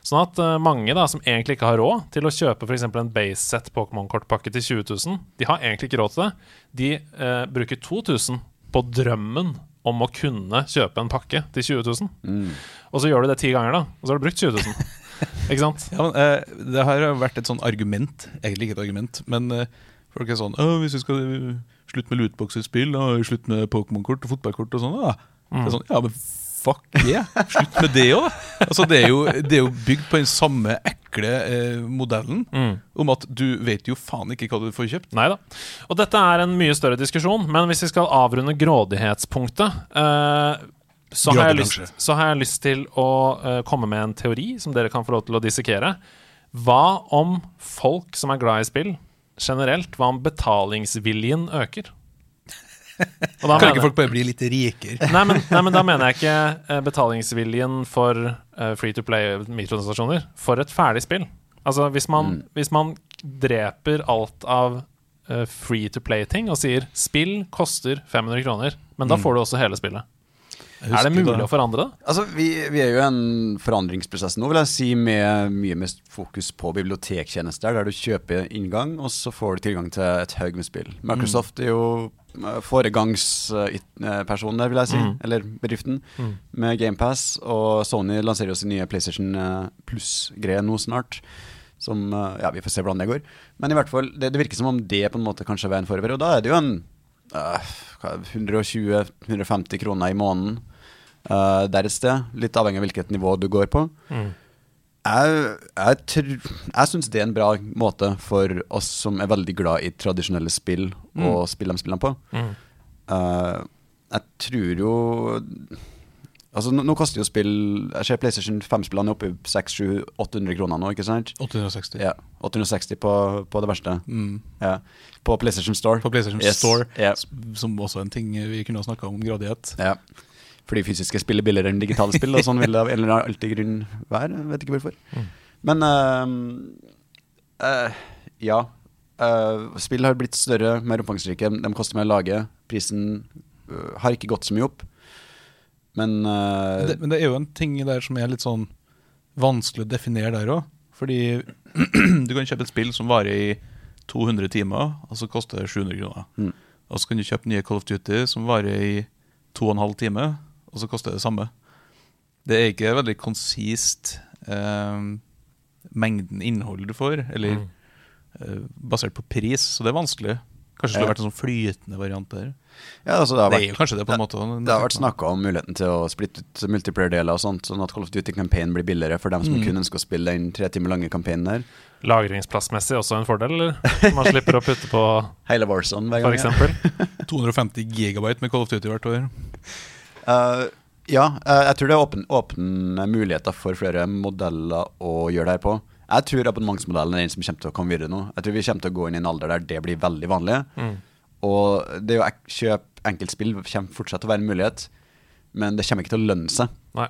Speaker 1: Sånn at uh, mange da som egentlig ikke har råd til å kjøpe f.eks. en base-set Pokémon-kortpakke til 20 000, de har egentlig ikke råd til det. De uh, bruker 2000 på drømmen om å kunne kjøpe en pakke til 20 000.
Speaker 2: Mm.
Speaker 1: Og så gjør du det ti ganger, da, og så har du brukt 20 000. Ikke sant?
Speaker 3: Ja, men, uh, det har vært et sånn argument, egentlig ikke et argument, men folk er sånn «Å, Hvis vi skal slutte med lootbox-spill og slutt med Pokémon-kort og fotballkort og sånn. Det er sånn, ja, men fuck yeah! Slutt med det òg! Altså, det, er jo, det er jo bygd på den samme ekle eh, modellen om at du vet jo faen ikke hva du får kjøpt.
Speaker 1: Nei da. Og dette er en mye større diskusjon, men hvis vi skal avrunde grådighetspunktet eh, så, har lyst, så har jeg lyst til å eh, komme med en teori som dere kan få lov til å dissekere. Hva om folk som er glad i spill, generelt, hva om betalingsviljen øker? Og da
Speaker 3: Kan
Speaker 1: mener-
Speaker 3: ikke folk bare bli litt rikere?
Speaker 1: Nei men, nei, men da mener jeg ikke eh, betalingsviljen for uh, free to play mikrotransaksjoner. For et ferdig spill. Altså hvis man, hvis man dreper alt av uh, free to play-ting og sier 'spill koster 500 kroner', men da får du også hele spillet. Er det mulig
Speaker 3: da-
Speaker 1: å forandre?
Speaker 2: Altså, vi, vi er jo i en forandringsprosess nå, vil jeg si, med mye mest fokus på bibliotektjenester, der du kjøper inngang, og så får du tilgang til et haug med spill. Microsoft er jo eh, foregangspersonen der, vil jeg si, eller bedriften, med GamePass, og Sony lanserer jo sin nye PlayStation eh, Plus-greie nå snart. Som, eh, ja, Vi får se hvordan det går. Men i hvert fall, det, det virker som om det på en måte kanskje er veien forover. Og da er det jo en uh, hva er det, 120-150 kroner i måneden eh, der et sted. Litt avhengig av hvilket nivå du går på. Jeg, jeg, jeg syns det er en bra måte for oss som er veldig glad i tradisjonelle spill, å spille de spillene på. Eh, jeg tror jo Altså Nå, nå koster jo spill Jeg ser PlayStation 5-spillene er oppe i 600-800 kroner nå, ikke sant?
Speaker 3: 860.
Speaker 2: Ja, 860 på, på det verste.
Speaker 3: Mm.
Speaker 2: Ja. På PlayStation Store.
Speaker 3: På PlayStation
Speaker 2: Yes.
Speaker 3: Store, yeah. som også er en ting vi kunne ha snakka om gradighet.
Speaker 2: Ja. Fordi fysiske spill er billigere enn digitale spill, og sånn vil det av en eller alltid grunn være. Vet ikke hvorfor. Men uh, uh, ja. Uh, spill har blitt større, mer omfangsrike. De koster mer å lage. Prisen har ikke gått så mye opp. Men
Speaker 3: Det, men det er jo en ting der som er litt sånn vanskelig å definere der òg. Fordi du kan kjøpe et spill som varer i 200 timer, og så koster det 700 kroner.
Speaker 2: Mm.
Speaker 3: Og så kan du kjøpe nye Call of Duty som varer i 2 12 timer, og så koster det det samme. Det er ikke veldig konsist eh, mengden innhold du får, eller eh, basert på pris, så det er vanskelig. Kanskje det skulle vært en sånn flytende variant der.
Speaker 2: ja, altså, det har
Speaker 3: Det
Speaker 2: vært
Speaker 3: er jo kanskje det, på en måte.
Speaker 2: Det har vært snakka om muligheten til å splitte ut multiplayer-deler og sånt, sånn at Call of Duty Campaign blir billigere for dem som
Speaker 3: Mm.
Speaker 2: kun ønsker å spille den tre timer lange campaignen der.
Speaker 1: Lagringsplassmessig også en fordel, eller? Man slipper å putte på,
Speaker 2: Hele Warzone hver gang.
Speaker 1: for eksempel.
Speaker 3: 250 gigabyte med Call of Duty hvert år.
Speaker 2: Eh, ja, eh, jeg tror det er åpne, muligheter for flere modeller å gjøre det her på. Jeg tror abonnementsmodellen er den som kommer til å komme videre nå. Jeg tror vi kommer til å gå inn i en alder der det blir veldig vanlig. Og det å kjøpe enkeltspill kommer fortsatt til å være en mulighet, men det kommer ikke til å lønne seg.
Speaker 1: Nei.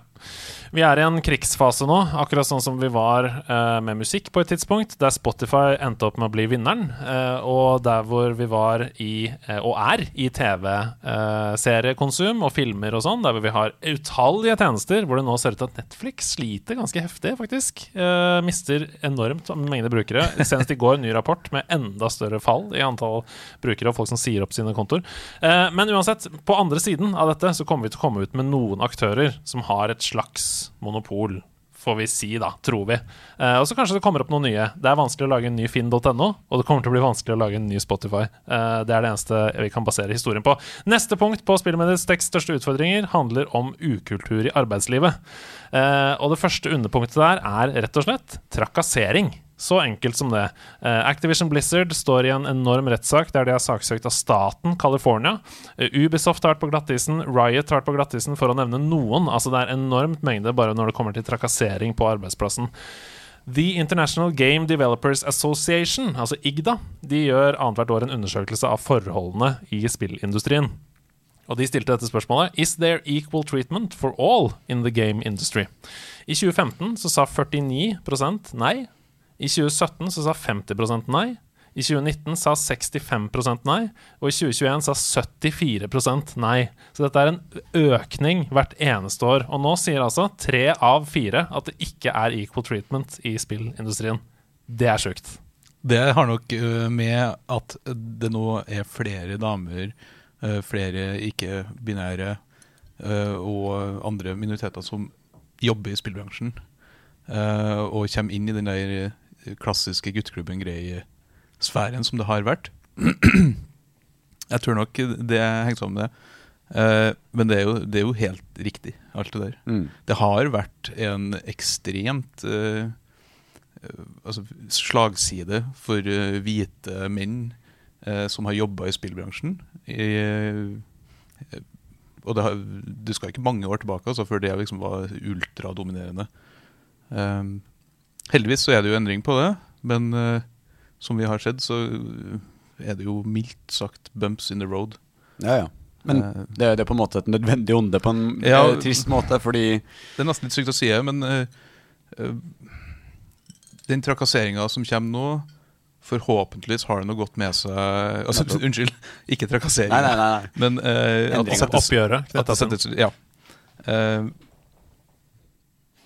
Speaker 1: Vi er i en krigsfase nå, akkurat sånn som vi var eh, med musikk på et tidspunkt, der Spotify endte opp med å bli vinneren, eh, og der hvor vi var i, eh, og er, i TV-seriekonsum og filmer og sånn, der hvor vi har utallige tjenester, hvor det nå ser ut til at Netflix sliter ganske heftig, faktisk. Eh, mister enormt mengde brukere. Senest i går ny rapport med enda større fall i antall brukere og folk som sier opp sine kontoer. Eh, men uansett, på andre siden av dette så kommer vi til å komme ut med noen aktører som har et slags monopol, får vi si, da, tror vi. Eh, og så kanskje det kommer opp noen nye. Det er vanskelig å lage en ny finn.no, og det kommer til å bli vanskelig å lage en ny Spotify. Eh, det er det eneste vi kan basere historien på. Neste punkt på Spillmediets tekst største utfordringer handler om ukultur i arbeidslivet. Eh, og det første underpunktet der er rett og slett trakassering. Så enkelt som det. Eh, Activision Blizzard står i en enorm rettssak der de er saksøkt av staten California. Eh, Ubisoft har vært på glattisen, Riot har vært på glattisen, for å nevne noen. Altså Det er enormt mengde bare når det kommer til trakassering på arbeidsplassen. The International Game Developers Association, altså IGDA, de gjør annethvert år en undersøkelse av forholdene i spillindustrien. Og de stilte dette spørsmålet Is there equal treatment for all in the game industry? I 2015 så sa 49% nei. I 2017 så sa 50% nei. I 2019 sa 65% nei, og i 2021 sa 74% nei. Så dette er en økning hvert eneste år. Og nå sier altså tre av fire at det ikke er equal treatment i spillindustrien. Det er sjukt.
Speaker 3: Det har nok med at det nå er flere damer, flere ikke-binære og andre minoriteter som jobber i spillbransjen. og kommer inn i den der klassiske gutteklubben-grei-sfæren som det har vært. Jeg tror nok det henger sammen med det. Uh, men det er, jo, det er jo helt riktig, alt det der.
Speaker 2: Mm.
Speaker 3: Det har vært en ekstremt uh, altså slagside for eh, hvite menn som har jobba i spillbransjen. I, og det, har, det skal ikke mange år tilbake altså, før det liksom var ultradominerende. Eh, heldigvis så er det jo endring på det, men uh, som vi har sett, så er det jo mildt sagt bumps in the road.
Speaker 2: Ja, ja. Men
Speaker 3: uh,
Speaker 2: det, det er på en måte et nødvendig onde på en
Speaker 3: Ja.
Speaker 2: uh, trist måte, fordi
Speaker 3: Det er nesten litt sykt å si det, men eh, eh, den trakasseringa som kommer nå, forhåpentligvis har det noe godt med seg altså. Unnskyld, ikke trakassering.
Speaker 2: Nei, nei, nei.
Speaker 3: Men eh, at det settes-
Speaker 1: Oppgjøret.
Speaker 3: at det settes, ja.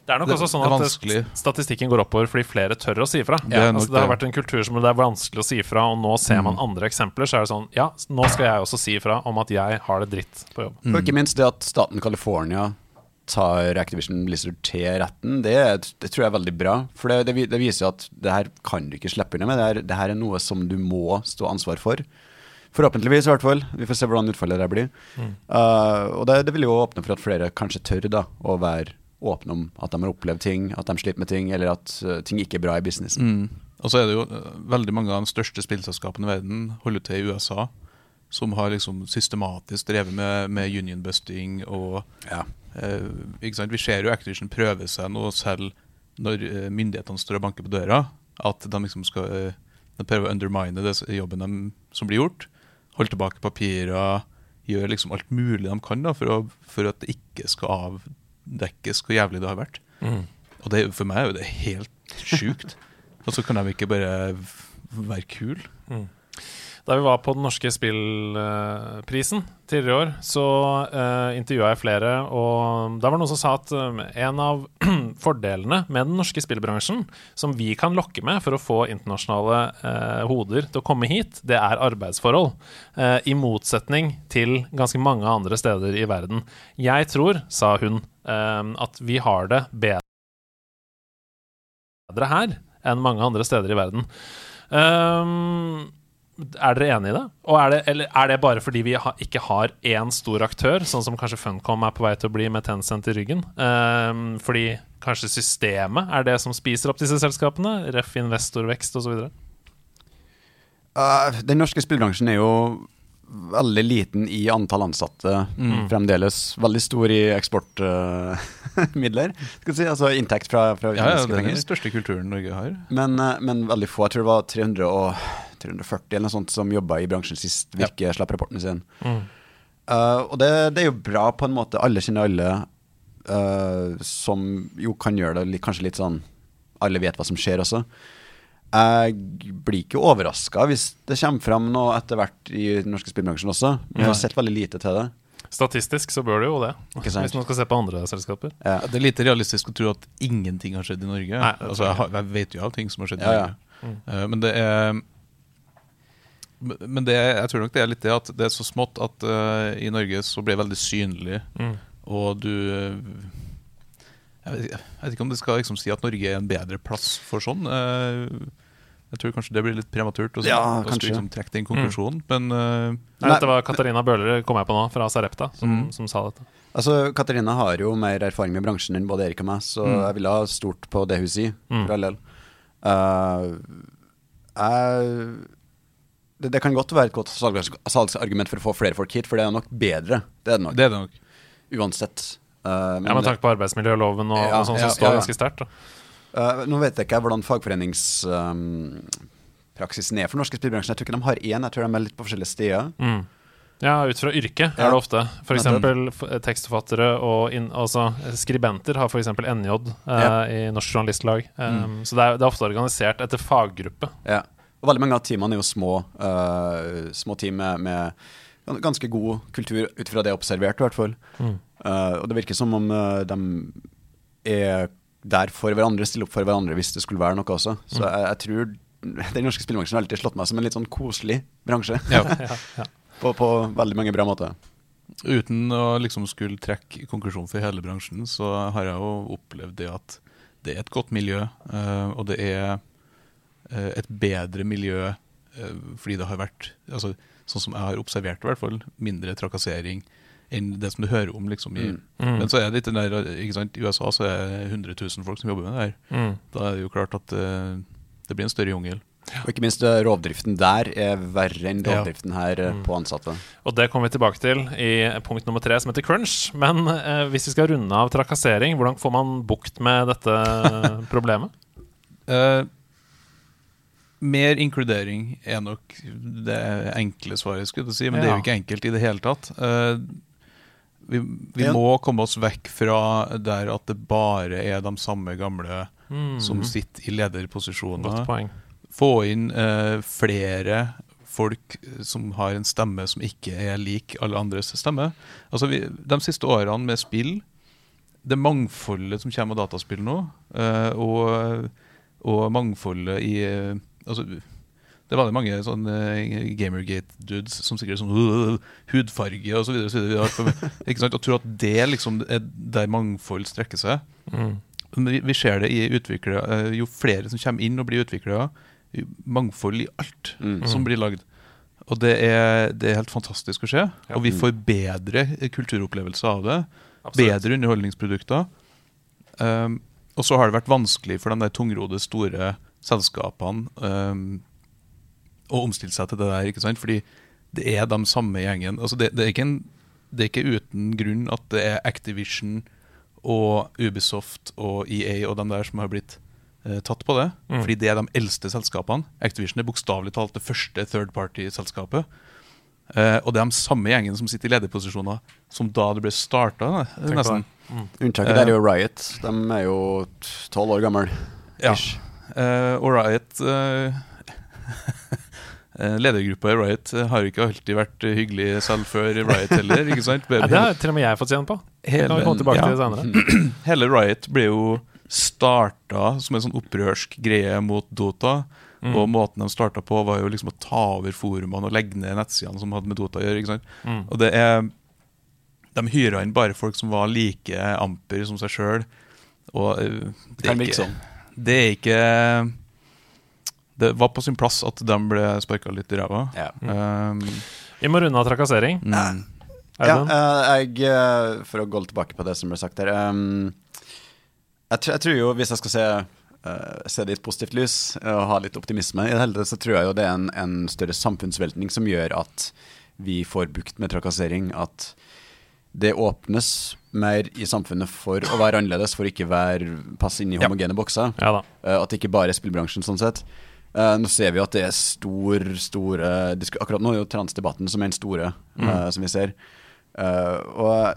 Speaker 1: Det er nok
Speaker 3: Det-
Speaker 1: også sånn at
Speaker 3: vanskelig.
Speaker 1: statistikken går oppover fordi flere tør å si ifra.
Speaker 3: Det er
Speaker 1: altså, det har vært en kultur som det er vanskelig å si ifra, og nå ser man andre eksempler. Så er det sånn Ja, nå skal jeg også si ifra om at jeg har det dritt på jobb.
Speaker 2: Og ikke minst det at staten California tar Activision Blizzard til retten, det, er- det tror jeg er veldig bra. For det, det, det viser at det her kan du ikke slippe unna med. Det, her- det her er noe som du må stå ansvar for. Forhåpentligvis, i hvert fall. Vi får se hvordan utfallet der blir. Uh, og det, det vil jo åpne for at flere kanskje tør da å være åpne om at de har opplevd ting, at de sliter med ting, eller at uh, ting ikke er bra i businessen.
Speaker 3: Mm. Og så er det jo eh, veldig mange av de største spillselskapene i verden holder til i USA, som har liksom systematisk drevet med, med unionbusting og
Speaker 2: Ja.
Speaker 3: eh, ikke sant? Vi ser jo Activision prøve seg nå selv når eh, myndighetene står og banker på døra, at de liksom skal eh, de prøver å undermine det jobben de, som blir gjort. Holde tilbake papirer, gjøre liksom alt mulig de kan da, for, å, for at det ikke skal avdekkes hvor jævlig det har vært. Og det, for meg er jo det helt sjukt. Og så kan de ikke bare være kule.
Speaker 1: Da vi var på den norske spillprisen tidligere i år, så uh, intervjua jeg flere, og da var det noen som sa at um, en av fordelene med den norske spillbransjen, som vi kan lokke med for å få internasjonale uh, hoder til å komme hit, det er arbeidsforhold. Uh, I motsetning til ganske mange andre steder i verden. Jeg tror, sa hun, uh, at vi har det bedre her enn mange andre steder i verden. Um, er dere enig i det? Og er det, eller er det bare fordi vi ha, ikke har én stor aktør, sånn som kanskje Funcom er på vei til å bli med Tencent i ryggen? Um, fordi kanskje systemet er det som spiser opp disse selskapene? Ref. investorvekst osv.?
Speaker 2: Uh, den norske spillbransjen er jo veldig liten i antall ansatte
Speaker 3: Mm.
Speaker 2: fremdeles. Veldig stor i eksportmidler, skal vi si. Altså inntekt fra, fra
Speaker 3: Ja, ja, Det er den største kulturen Norge har.
Speaker 2: Men, uh, men veldig få. Jeg tror det var 300 og, 340 eller noe sånt som jobba i bransjen sist
Speaker 3: Ja.
Speaker 2: Virke slapp rapporten sin.
Speaker 1: Mm.
Speaker 2: Uh, og det, det er jo bra på en måte. Alle kjenner alle uh, som jo kan gjøre det kanskje litt sånn Alle vet hva som skjer også. Jeg blir ikke overraska hvis det kommer fram noe etter hvert i den norske spillbransjen også. Vi har sett veldig lite til det.
Speaker 1: Statistisk så bør det jo det,
Speaker 2: Ikke sant?
Speaker 1: hvis man skal se på andre selskaper.
Speaker 2: Ja.
Speaker 3: Det er lite realistisk å tro at ingenting har skjedd i Norge.
Speaker 1: Nei,
Speaker 3: altså,
Speaker 1: jeg
Speaker 3: jeg, vet jo av ting som har skjedd i
Speaker 2: Ja, ja.
Speaker 3: Norge. Eh, men det er Men det, er- jeg tror nok det er litt det at det er så smått at uh, i Norge så blir det veldig synlig,
Speaker 1: Mm.
Speaker 3: og du jeg vet, ikke- jeg vet ikke om det skal liksom si at Norge er en bedre plass for sånn. Uh, jeg tror kanskje det blir litt prematurt å,
Speaker 2: Ja,
Speaker 3: liksom trekke den konklusjonen, men uh,
Speaker 1: Nei,
Speaker 2: Nei,
Speaker 1: dette var Katarina Bøhler, kom jeg på nå, fra Sarepta, som,
Speaker 3: Mm.
Speaker 1: som sa dette.
Speaker 2: Altså, Katarina har jo mer erfaring med bransjen enn både Erik og meg, så
Speaker 3: Mm.
Speaker 2: jeg ville ha stort på det hun sier,
Speaker 1: Mm.
Speaker 2: for all del. Uh, jeg det, det kan godt være et godt salgsargument for å få flere folk hit, for det er nok bedre. Det er det nok.
Speaker 3: det er nok.
Speaker 2: Uansett. Uh, men
Speaker 1: Ja, Med tanke på arbeidsmiljøloven og,
Speaker 2: Ja,
Speaker 1: og sånn som
Speaker 3: ja,
Speaker 1: står ganske sterkt.
Speaker 2: uh, nå vet jeg ikke hvordan fagforeningspraksisen er for norske spillbransjen. Jeg tror ikke de har én, jeg tror de er litt på forskjellige steder.
Speaker 1: Mm. Ja, ut fra yrke
Speaker 2: Ja.
Speaker 1: er det ofte. For eksempel f- tekstforfattere og in, altså, skribenter har f.eks. NJ eh, i Norsk Journalistlag. Um, Så det er, det er ofte organisert etter faggruppe.
Speaker 2: Ja. Og veldig mange av teamene er jo små, uh, små team med, med ganske god kultur, ut fra det jeg har observert, i hvert fall.
Speaker 1: Mm.
Speaker 2: Uh, og det virker som om uh, de er der for hverandre, stiller opp for hverandre hvis det skulle være noe også. Så
Speaker 1: Mm.
Speaker 2: jeg, jeg tror den norske spillbransjen har alltid slått meg som en litt sånn koselig bransje.
Speaker 3: Ja.
Speaker 1: ja, ja.
Speaker 2: på, på veldig mange bra måter.
Speaker 3: Uten å liksom skulle trekke konklusjon for hele bransjen, så har jeg jo opplevd det at det er et godt miljø, eh, og det er eh, et bedre miljø eh, fordi det har vært, altså, sånn som jeg har observert i hvert fall, mindre trakassering enn det som du hører om. liksom i,
Speaker 1: Mm.
Speaker 3: Men så er det litt den der, ikke sant, i USA så er det 100 000 folk som jobber med det her.
Speaker 1: Mm.
Speaker 3: Da er det jo klart at uh, det blir en større jungel.
Speaker 2: Og ikke minst eh, rovdriften der er verre enn
Speaker 3: Ja.
Speaker 2: her mm. på ansatte.
Speaker 1: Og det kommer vi tilbake til i punkt nummer tre, som heter crunch. Men eh, hvis vi skal runde av trakassering, hvordan får man bukt med dette problemet?
Speaker 3: Eh, mer inkludering er nok det enkle svaret, skulle jeg si, men det er jo ikke enkelt i det hele tatt. Eh, vi vi
Speaker 2: Ja.
Speaker 3: må komme oss vekk fra der at det bare er de samme gamle
Speaker 1: Mm.
Speaker 3: som sitter i lederposisjoner. Få inn uh, flere folk som har en stemme som ikke er lik alle andres stemme. Altså vi, De siste årene med spill, det mangfoldet som kommer av dataspill nå, uh, og, og mangfoldet i eh, altså, Det var det mange sånne Gamergate-dudes som sikkert er sånn «Øh, hudfarge og så videre. Og så videre. Ikke sant? Og tror at det liksom er der mangfold strekker seg.
Speaker 1: Mm.
Speaker 3: Men vi, vi ser det i utviklere. eh, Jo flere som kommer inn og blir utviklere, mangfold i alt
Speaker 2: Mm.
Speaker 3: som blir lagd. Og det er, det er helt fantastisk å se.
Speaker 1: Ja.
Speaker 3: Og vi får bedre kulturopplevelser av det.
Speaker 1: Absolutt.
Speaker 3: Bedre underholdningsprodukter. Um, og så har det vært vanskelig for de der tungrodde, store selskapene um, å omstille seg til det der. ikke sant? Fordi det er de samme gjengen. Altså det, det, er ikke en, det er ikke uten grunn at det er Activision og Ubisoft og EA og de der som har blitt uh, tatt på det.
Speaker 1: Mm.
Speaker 3: Fordi det er de eldste selskapene. Activision er bokstavelig talt det første third party-selskapet. Uh, og det er de samme gjengen som sitter i lederposisjoner som da det ble starta.
Speaker 1: Det. Mm.
Speaker 2: Unntaket
Speaker 3: Eh.
Speaker 2: der er jo Riot. De er jo tolv år gamle.
Speaker 3: Ja.
Speaker 2: Ish.
Speaker 3: Eh, og Riot eh, eh, Ledergruppa i Riot har jo ikke alltid vært hyggelig selv før Riot heller. ikke sant?
Speaker 1: Ja, det har til og med jeg fått kjenne på. Hele, kan vi komme tilbake
Speaker 3: ja,
Speaker 1: til senere.
Speaker 3: Hele Riot ble jo starta som en sånn opprørsk greie mot Dota.
Speaker 1: Mm.
Speaker 3: Og måten de starta på, var jo liksom å ta over forumene og legge ned nettsidene som hadde med Dota å gjøre. ikke sant?
Speaker 1: Mm.
Speaker 3: Og det er De hyra inn bare folk som var like amper som seg sjøl. Og det, det,
Speaker 2: Kan virke sånn.
Speaker 3: Det er ikke Det var på sin plass at de ble sparka litt i ræva.
Speaker 2: Ja.
Speaker 3: Um,
Speaker 1: Vi må runde av trakassering.
Speaker 3: mm.
Speaker 2: Ja, eh, jeg, eh, for å gå tilbake på det som ble sagt her um, jeg, tror, jeg tror jo, hvis jeg skal se, eh, se det i et positivt lys og ha litt optimisme i det hele tatt, så tror jeg jo det er en, en større samfunnsveltning som gjør at vi får bukt med trakassering. At det åpnes mer i samfunnet for å være annerledes, for ikke være passe inn i
Speaker 3: Ja.
Speaker 2: homogene bokser.
Speaker 1: Ja da.
Speaker 2: Eh, at det ikke bare er spillbransjen sånn sett. Uh, nå ser vi jo at det er stor, store disku- Akkurat nå er jo transdebatten som er den store, eh, som vi ser. Eh, og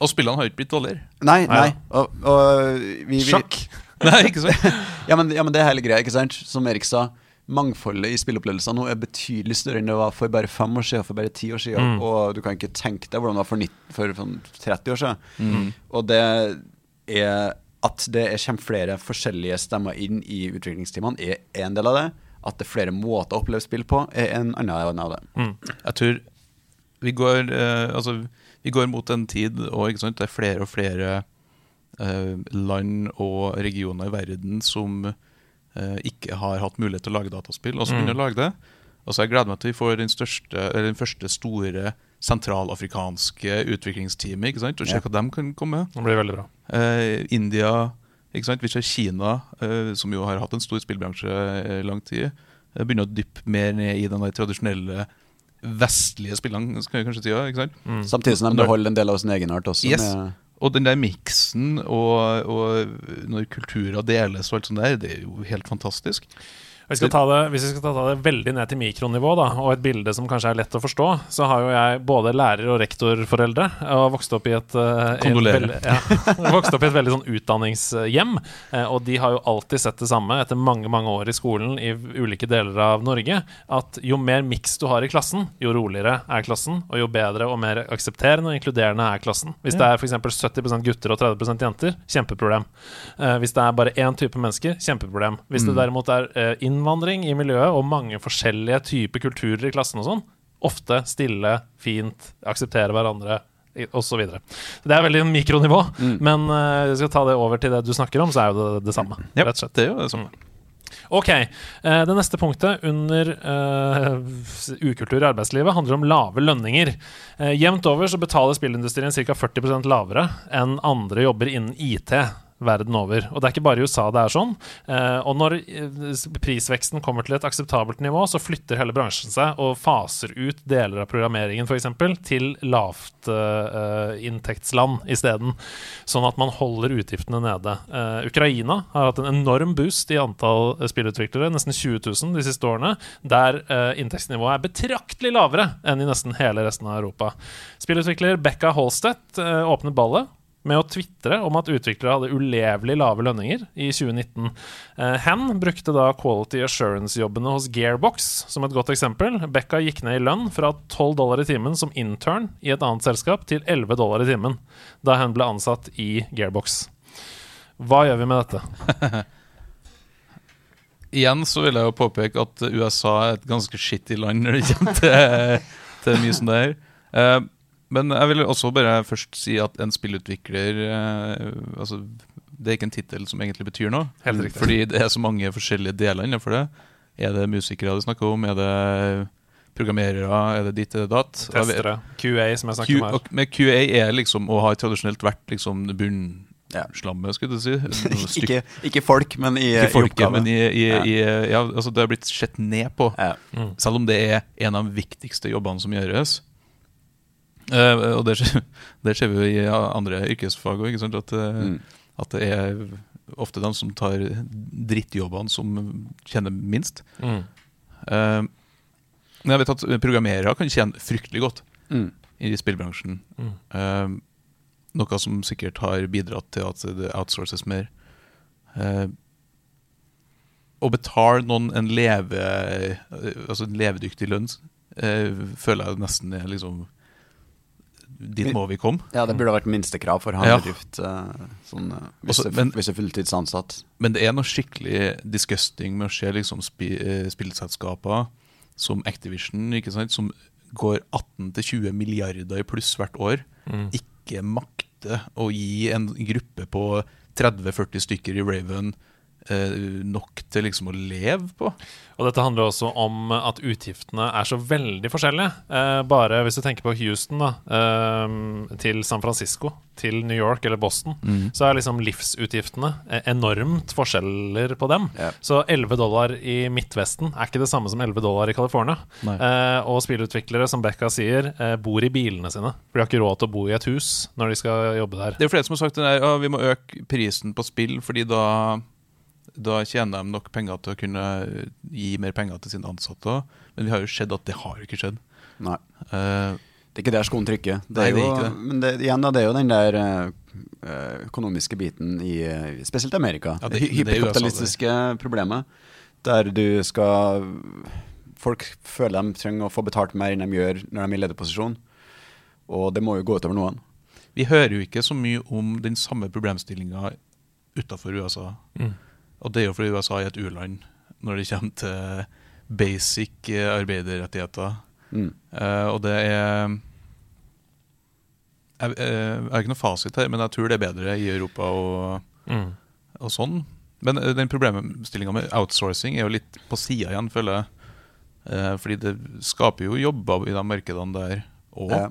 Speaker 3: Og spillene har jo ikke blitt dårligere.
Speaker 2: Nei,
Speaker 1: Nei
Speaker 2: nei. Og, og vi, vi,
Speaker 1: Sjakk!
Speaker 3: Nei, ikke sant?
Speaker 2: Ja men, ja, men det er hele greia, ikke sant? Som Erik sa. Mangfoldet i spilleopplevelser nå er betydelig større enn det var for bare fem år siden, for bare ti år siden.
Speaker 1: Mm.
Speaker 2: Og du kan ikke tenke deg hvordan det var for, 19, for for 30 år siden.
Speaker 3: Mm.
Speaker 2: Og det er at det er kommer flere forskjellige stemmer inn i utviklingstimene, er en del av det. At det er flere måter å oppleve spill på, er en annen av det.
Speaker 1: Mm.
Speaker 3: Jeg tror vi går, eh, altså, vi går mot en tid og ikke sant, det er flere og flere eh, land og regioner i verden som ikke har hatt mulighet til å lage dataspill, og
Speaker 1: Mm.
Speaker 3: begynner å lage det. Og så jeg gleder meg til vi får den, største, eller den første store sentralafrikanske utviklingsteamet ikke sant, og se
Speaker 2: Ja.
Speaker 3: hva de kan komme med.
Speaker 1: Det blir veldig bra.
Speaker 3: Eh, India, ikke sant? vi ser Kina, eh, som jo har hatt en stor spillbransje i lang tid, eh, begynner å dyppe mer ned i den der tradisjonelle vestlige spillene, skal vi kanskje si. ja, Ikke sant?
Speaker 1: Mm.
Speaker 2: Samtidig som de beholder en del av sin egenart også.
Speaker 3: Yes.
Speaker 2: Med,
Speaker 3: Og den der miksen, og, og når kulturer deles og alt sånt der, det er jo helt fantastisk.
Speaker 1: Vi skal ta det, hvis vi skal ta det veldig ned til mikronivå, da, og et bilde som kanskje er lett å forstå, så har jo jeg både lærer- og rektorforeldre og vokst opp i et,
Speaker 3: Kondolerer.
Speaker 1: et ja, vokst opp i et veldig sånn utdanningshjem. eh, Og de har jo alltid sett det samme etter mange mange år i skolen i ulike deler av Norge. At jo mer miks du har i klassen, jo roligere er klassen, og jo bedre og mer aksepterende og inkluderende er klassen. Hvis det er f.eks. 70% gutter og 30% jenter, kjempeproblem. Eh, hvis det er bare én type mennesker, kjempeproblem. Hvis det derimot er eh, innvandring i miljøet og mange forskjellige typer kulturer i klassen og sånn, ofte stille, fint, akseptere hverandre. osv. Det er veldig mikronivå, men uh, vi skal ta det over til det du snakker om, så er jo det det samme.
Speaker 3: Yep,
Speaker 1: rett og slett.
Speaker 3: det er jo det samme.
Speaker 1: Ok, Uh, Det neste punktet under uh, ukultur i arbeidslivet handler om lave lønninger. Uh, jevnt over så betaler spillindustrien ca. 40% lavere enn andre jobber innen IT verden over. Og det er ikke bare i USA det er sånn. Eh, og når eh, prisveksten kommer til et akseptabelt nivå, så flytter hele bransjen seg og faser ut deler av programmeringen f.eks. til lavinntektsland uh, isteden. Sånn at man holder utgiftene nede. Eh, Ukraina har hatt en enorm boost i antall spillutviklere, nesten 20 000 de siste årene, der eh, inntektsnivået er betraktelig lavere enn i nesten hele resten av Europa. Spillutvikler Becka Holstedt eh, åpnet ballet med å tvitre om at utviklere hadde ulevelig lave lønninger i 2019. Eh, Hen brukte da Quality Assurance-jobbene hos Gearbox som et godt eksempel. Becca gikk ned i lønn fra 12 dollar i timen som intern i et annet selskap til 11 dollar i timen da hen ble ansatt i Gearbox. Hva gjør vi med dette?
Speaker 3: Igjen så vil jeg jo påpeke at USA er et ganske skittig land når det kommer til, til mye som det er Eh, men jeg vil også bare først si at en spillutvikler eh, altså, Det er ikke en tittel som egentlig betyr noe.
Speaker 1: Helt riktig.
Speaker 3: Fordi det er så mange forskjellige deler innenfor det. Er det musikere du snakker om? Er det programmerere? Er det ditt, er det datt?
Speaker 1: Testere. QA, som jeg snakker om her.
Speaker 3: med QA er liksom og har tradisjonelt vært liksom
Speaker 2: Ja.
Speaker 3: bunnslammet, skulle du si.
Speaker 2: Ikke, ikke folk, men i,
Speaker 3: Ikke folket,
Speaker 2: i
Speaker 3: men i, i,
Speaker 2: Ja.
Speaker 3: i, ja, altså det har blitt sett ned på.
Speaker 2: Ja.
Speaker 3: Selv om det er en av de viktigste jobbene som gjøres. Eh, og det ser, det skjer, vi jo i andre yrkesfag òg, at, eh,
Speaker 2: Mm.
Speaker 3: at det er ofte de som tar drittjobbene, som tjener minst.
Speaker 1: Mm.
Speaker 3: Eh, men jeg vet at programmerere kan tjene fryktelig godt
Speaker 2: Mm.
Speaker 3: i spillbransjen.
Speaker 1: Mm.
Speaker 3: Eh, noe som sikkert har bidratt til at det outsources mer. Eh, å betale noen en, leve, altså en levedyktig lønn, eh, føler jeg nesten er liksom Dit må vi komme.
Speaker 2: ja, det burde vært minstekrav for å ha
Speaker 3: Ja.
Speaker 2: en bedrift. eh, Sånn, eh, hvis,
Speaker 3: Også- men-
Speaker 2: hvis du er fulltidsansatt.
Speaker 3: Men det er noe skikkelig disgusting med å se liksom spi, eh, spillselskaper som Activision, ikke sant, som går 18-20 milliarder i pluss hvert år,
Speaker 1: Mm.
Speaker 3: ikke makter å gi en gruppe på 30-40 stykker i Raven nok til liksom å leve på.
Speaker 1: Og dette handler også om at utgiftene er så veldig forskjellige. Eh, bare hvis du tenker på Houston da, eh, til San Francisco, til New York eller Boston, så er liksom livsutgiftene eh, enormt forskjeller på dem.
Speaker 2: Ja.
Speaker 1: Så 11 dollar i Midtvesten er ikke det samme som 11 dollar i California. Eh, og spillutviklere, som Becca sier, eh, bor i bilene sine. For de har ikke råd til å bo i et hus når de skal jobbe der.
Speaker 3: Det er jo flere som har sagt at ja, vi må øke prisen på spill, fordi da, da tjener de nok penger til å kunne gi mer penger til sine ansatte. Men vi har jo sett at det har ikke skjedd.
Speaker 2: Nei.
Speaker 3: Uh,
Speaker 2: Det er ikke der skoen trykker. Det
Speaker 3: Nei,
Speaker 2: er
Speaker 3: det er
Speaker 2: jo,
Speaker 3: ikke det.
Speaker 2: Men det, igjen, da, det er jo den der eh, eh, økonomiske biten i eh, spesielt Amerika.
Speaker 3: Ja, det- er
Speaker 2: hyperkapitalistiske problemet. Der du skal Folk føler de trenger å få betalt mer enn de gjør når de er i lederposisjon. Og det må jo gå utover noen.
Speaker 3: vi hører jo ikke så mye om den samme problemstillinga utafor USA.
Speaker 1: Mm.
Speaker 3: Og det er jo fordi USA er et u-land når det kommer til basic eh, arbeiderrettigheter.
Speaker 2: Mm.
Speaker 3: Uh, og det er jeg, eh, jeg har ikke noe fasit her, men jeg tror det er bedre i Europa og,
Speaker 1: Mm.
Speaker 3: og sånn. Men den problemstillinga med outsourcing er jo litt på sida igjen, føler jeg. Uh, fordi det skaper jo jobber i de markedene der òg.
Speaker 2: Ja.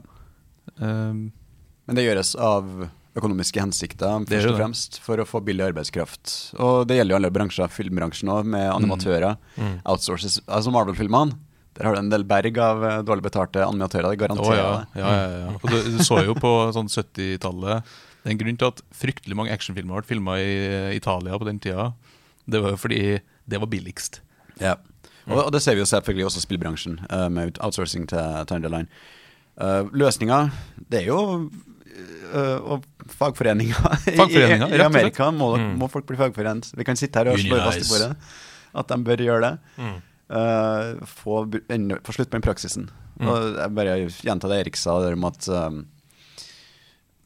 Speaker 2: Men det gjøres av økonomiske hensikter, først og fremst, for å få billig arbeidskraft. Og det gjelder jo alle bransjer, filmbransjen òg, med animatører.
Speaker 1: Mm.
Speaker 2: Outsources. Altså Marvel-filmene, der har du en del berg av eh, dårlig betalte animatører. Det garanterer
Speaker 3: ja,
Speaker 2: det.
Speaker 3: ja, ja, ja. Og du, du så jo på sånn 70-tallet Det er en grunn til at fryktelig mange actionfilmer ble filma i eh, Italia på den tida. Det var jo fordi det var billigst.
Speaker 2: Ja. Og, og det ser vi jo selvfølgelig også i spillbransjen, eh, med outsourcing til, til andre. Uh, Løsninga, det er jo og fagforeninger. I- I, I. Amerika må,
Speaker 1: Mm.
Speaker 2: må folk bli fagforent. Vi kan sitte her og slå fast i bordet at de bør gjøre det.
Speaker 1: Mm.
Speaker 2: Uh, få, få slutt på den praksisen.
Speaker 1: Mm.
Speaker 2: Og jeg bare gjentar det Erik sa, det om at um,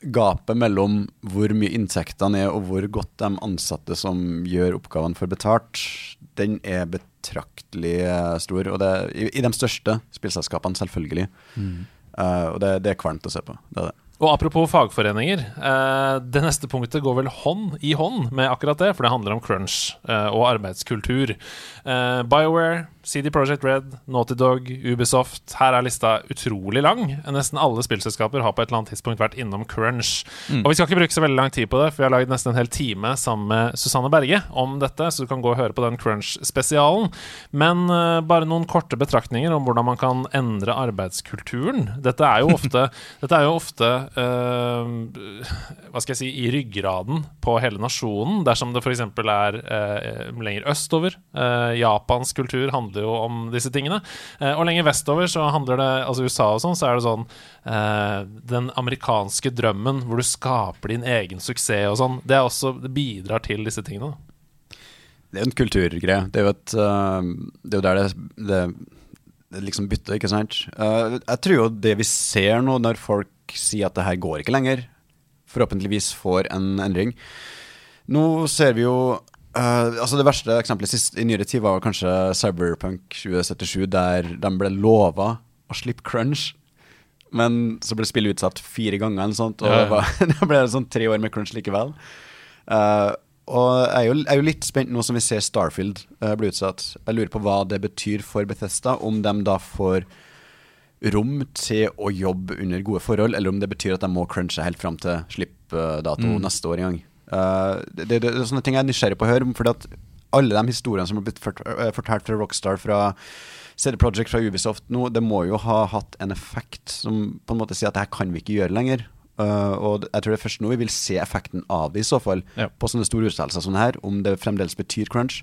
Speaker 2: gapet mellom hvor mye inntektene er og hvor godt de ansatte som gjør oppgavene får betalt, den er betraktelig eh, stor. Og det, i, I de største spillselskapene, selvfølgelig. Eh, og det, det er kvalmt å se på. Det er det.
Speaker 1: Og apropos fagforeninger. Eh, det neste punktet går vel hånd i hånd med akkurat det, for det handler om crunch eh, og arbeidskultur. Eh, BioWare, CD Projekt Red, Naughty Dog, Ubisoft. Her er lista utrolig lang. Nesten alle spillselskaper har på et eller annet tidspunkt vært innom crunch. Og vi skal ikke bruke så veldig lang tid på det, for vi har laget nesten en hel time sammen med Susanne Berge om dette, så du kan gå og høre på den crunch-spesialen. Men uh, bare noen korte betraktninger om hvordan man kan endre arbeidskulturen. Dette er jo ofte, dette er jo ofte uh, hva skal jeg si, i ryggraden på hele nasjonen, dersom det f.eks. er uh, lenger østover. Eh, Japans kultur handler jo om disse tingene. Eh, og lenger vestover så handler det Altså USA og sånn, så er det sånn eh, Den amerikanske drømmen hvor du skaper din egen suksess og sånn. Det, også, det bidrar til disse tingene. da.
Speaker 2: Det er en kulturgreie. Det er jo, et, øh, det er jo der det, det, det liksom bytter, ikke sant. Eh, jeg tror jo det vi ser nå, når folk sier at det her går ikke lenger, forhåpentligvis får en endring. Nå ser vi jo øh, altså Det verste eksempelet sist, i nyere tid var kanskje Cyberpunk 2077, der de ble lova å slippe crunch. Men så ble spillet utsatt fire ganger, eller sånt, og
Speaker 1: Ja, ja.
Speaker 2: det var- ble sånn tre år med crunch likevel. Uh, og jeg er, jo, jeg er jo litt spent nå som vi ser Starfield uh, bli utsatt. Jeg lurer på hva det betyr for Bethesda, om de da får rom til å jobbe under gode forhold, eller om det betyr at de må crunche helt fram til slippdato
Speaker 3: Mm.
Speaker 2: neste år en gang. Eh, det, det, det er sånne ting jeg er nysgjerrig på å høre, fordi at alle de historiene som har blitt fort, eh, fortalt fra Rockstar, fra CD Projekt, fra Ubisoft nå, det må jo ha hatt en effekt som på en måte sier at det her kan vi ikke gjøre lenger. Uh, og jeg tror det er først nå vi vil se effekten av det, i så fall,
Speaker 3: Ja.
Speaker 2: på sånne store utsettelser som det her, om det fremdeles betyr crunch.